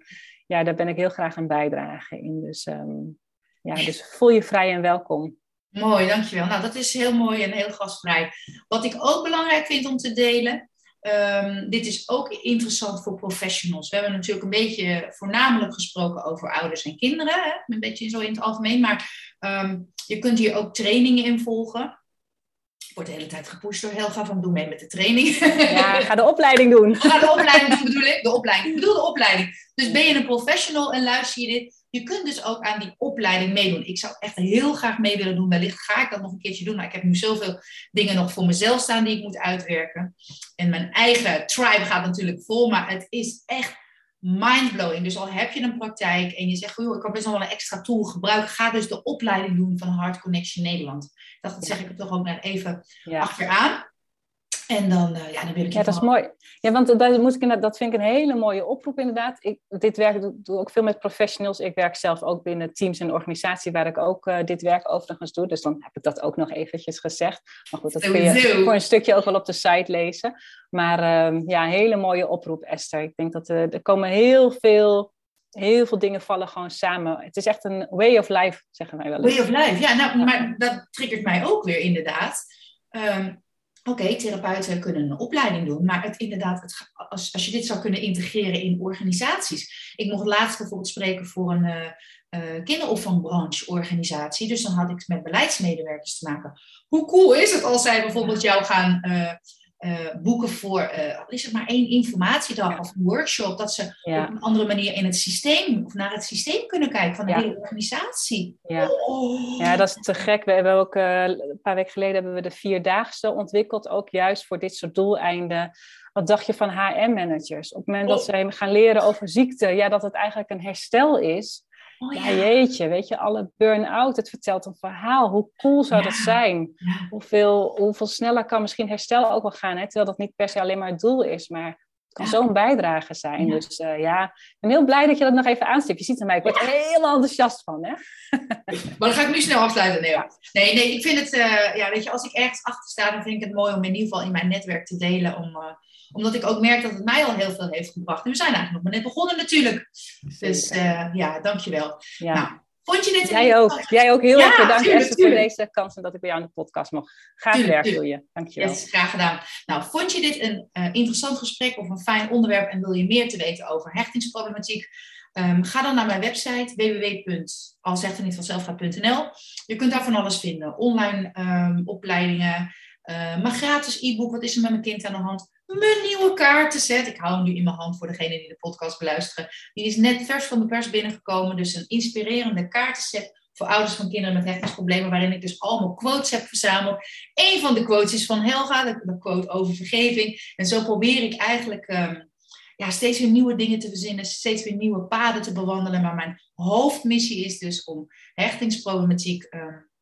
ja, daar ben ik heel graag een bijdrage in. Dus, um, ja, dus voel je vrij en welkom. Mooi, dankjewel. Nou, dat is heel mooi en heel gastvrij. Wat ik ook belangrijk vind om te delen, um, dit is ook interessant voor professionals. We hebben natuurlijk een beetje voornamelijk gesproken over ouders en kinderen, hè? een beetje zo in het algemeen, maar um, je kunt hier ook trainingen in volgen word de hele tijd gepusht door Helga van doe mee met de training. Ja, ga de opleiding doen. Ga de opleiding doen, bedoel ik. De opleiding. Ik bedoel de opleiding. Dus ben je een professional en luister je dit, je kunt dus ook aan die opleiding meedoen. Ik zou echt heel graag mee willen doen. Wellicht ga ik dat nog een keertje doen. Maar ik heb nu zoveel dingen nog voor mezelf staan die ik moet uitwerken. En mijn eigen tribe gaat natuurlijk vol. Maar het is echt mindblowing. Dus al heb je een praktijk en je zegt, joh, ik kan best wel een extra tool gebruiken, ga dus de opleiding doen van Hard Connection Nederland. Dat, dat zeg ik er toch ook net even ja. achteraan. En dan, uh, ja, dan wil ik Ja, dat is mooi. Ja, want dat, moet ik dat vind ik een hele mooie oproep inderdaad. Ik, dit werk doe, doe ook veel met professionals. Ik werk zelf ook binnen teams en organisatie waar ik ook uh, dit werk overigens doe. Dus dan heb ik dat ook nog eventjes gezegd. Maar goed, dat kun je voor een stukje ook wel op de site lezen. Maar uh, ja, een hele mooie oproep Esther. Ik denk dat er komen heel veel heel veel dingen vallen gewoon samen. Het is echt een way of life, zeggen wij wel eens. Way of life, ja. Nou, maar dat triggert mij ook weer inderdaad. Um, Oké, therapeuten kunnen een opleiding doen, maar het, inderdaad, het, als, als je dit zou kunnen integreren in organisaties. Ik mocht laatst bijvoorbeeld spreken voor een uh, uh, kinderopvangbrancheorganisatie, dus dan had ik met beleidsmedewerkers te maken. Hoe cool is het als zij bijvoorbeeld jou gaan uh, uh, boeken voor, uh, is het maar één informatiedag of een workshop, dat ze op een andere manier in het systeem of naar het systeem kunnen kijken van de hele organisatie. Ja. Oh. ja, dat is te gek. We hebben ook uh, een paar weken geleden hebben we de vierdaagse ontwikkeld, ook juist voor dit soort doeleinden. Wat dacht je van HR-managers? Op het moment dat oh. ze gaan leren over ziekte, ja, dat het eigenlijk een herstel is Oh, ja. jeetje, weet je, alle burn-out, het vertelt een verhaal. Hoe cool zou dat zijn? Hoeveel, hoeveel sneller kan misschien herstel ook wel gaan, hè? terwijl dat niet per se alleen maar het doel is, maar het kan zo'n bijdrage zijn. Dus uh, ja, ik ben heel blij dat je dat nog even aanstipt. Je ziet er mij, ik word er heel enthousiast van. Hè? maar dan ga ik nu snel afsluiten. Nee, nee, nee ik vind het, uh, ja, weet je, als ik ergens achter sta, dan vind ik het mooi om in ieder geval in mijn netwerk te delen. Om, uh, omdat ik ook merk dat het mij al heel veel heeft gebracht. En we zijn eigenlijk nog maar net begonnen natuurlijk. Dus uh, ja, dankjewel. Ja. Nou, vond je dit... Jij ook. Jij ook heel erg bedankt Esther voor deze kans en dat ik bij jou in de podcast mag. Graag werk voor je. Dankjewel. Yes, graag gedaan. Nou, vond je dit een uh, interessant gesprek of een fijn onderwerp en wil je meer te weten over hechtingsproblematiek? Um, ga dan naar mijn website www.alzechternietvanzelfgaat.nl. Je kunt daar van alles vinden. Online um, opleidingen, uh, maar gratis e-book. Wat is er met mijn kind aan de hand? Mijn nieuwe kaartenset. Ik hou hem nu in mijn hand voor degene die de podcast beluisteren. Die is net vers van de pers binnengekomen. Dus een inspirerende kaartenset voor ouders van kinderen met hechtingsproblemen, waarin ik dus allemaal quotes heb verzameld. Een van de quotes is van Helga, de, quote over vergeving. En zo probeer ik eigenlijk um, ja, steeds weer nieuwe dingen te verzinnen, steeds weer nieuwe paden te bewandelen. Maar mijn hoofdmissie is dus om hechtingsproblematiek um,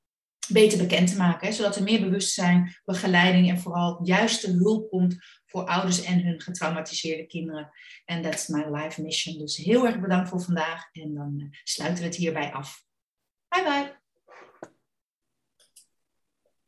beter bekend te maken. Zodat er meer bewustzijn, begeleiding en vooral juiste hulp komt voor ouders en hun getraumatiseerde kinderen. En that's my life mission. Dus heel erg bedankt voor vandaag en dan uh, sluiten we het hierbij af. Bye bye.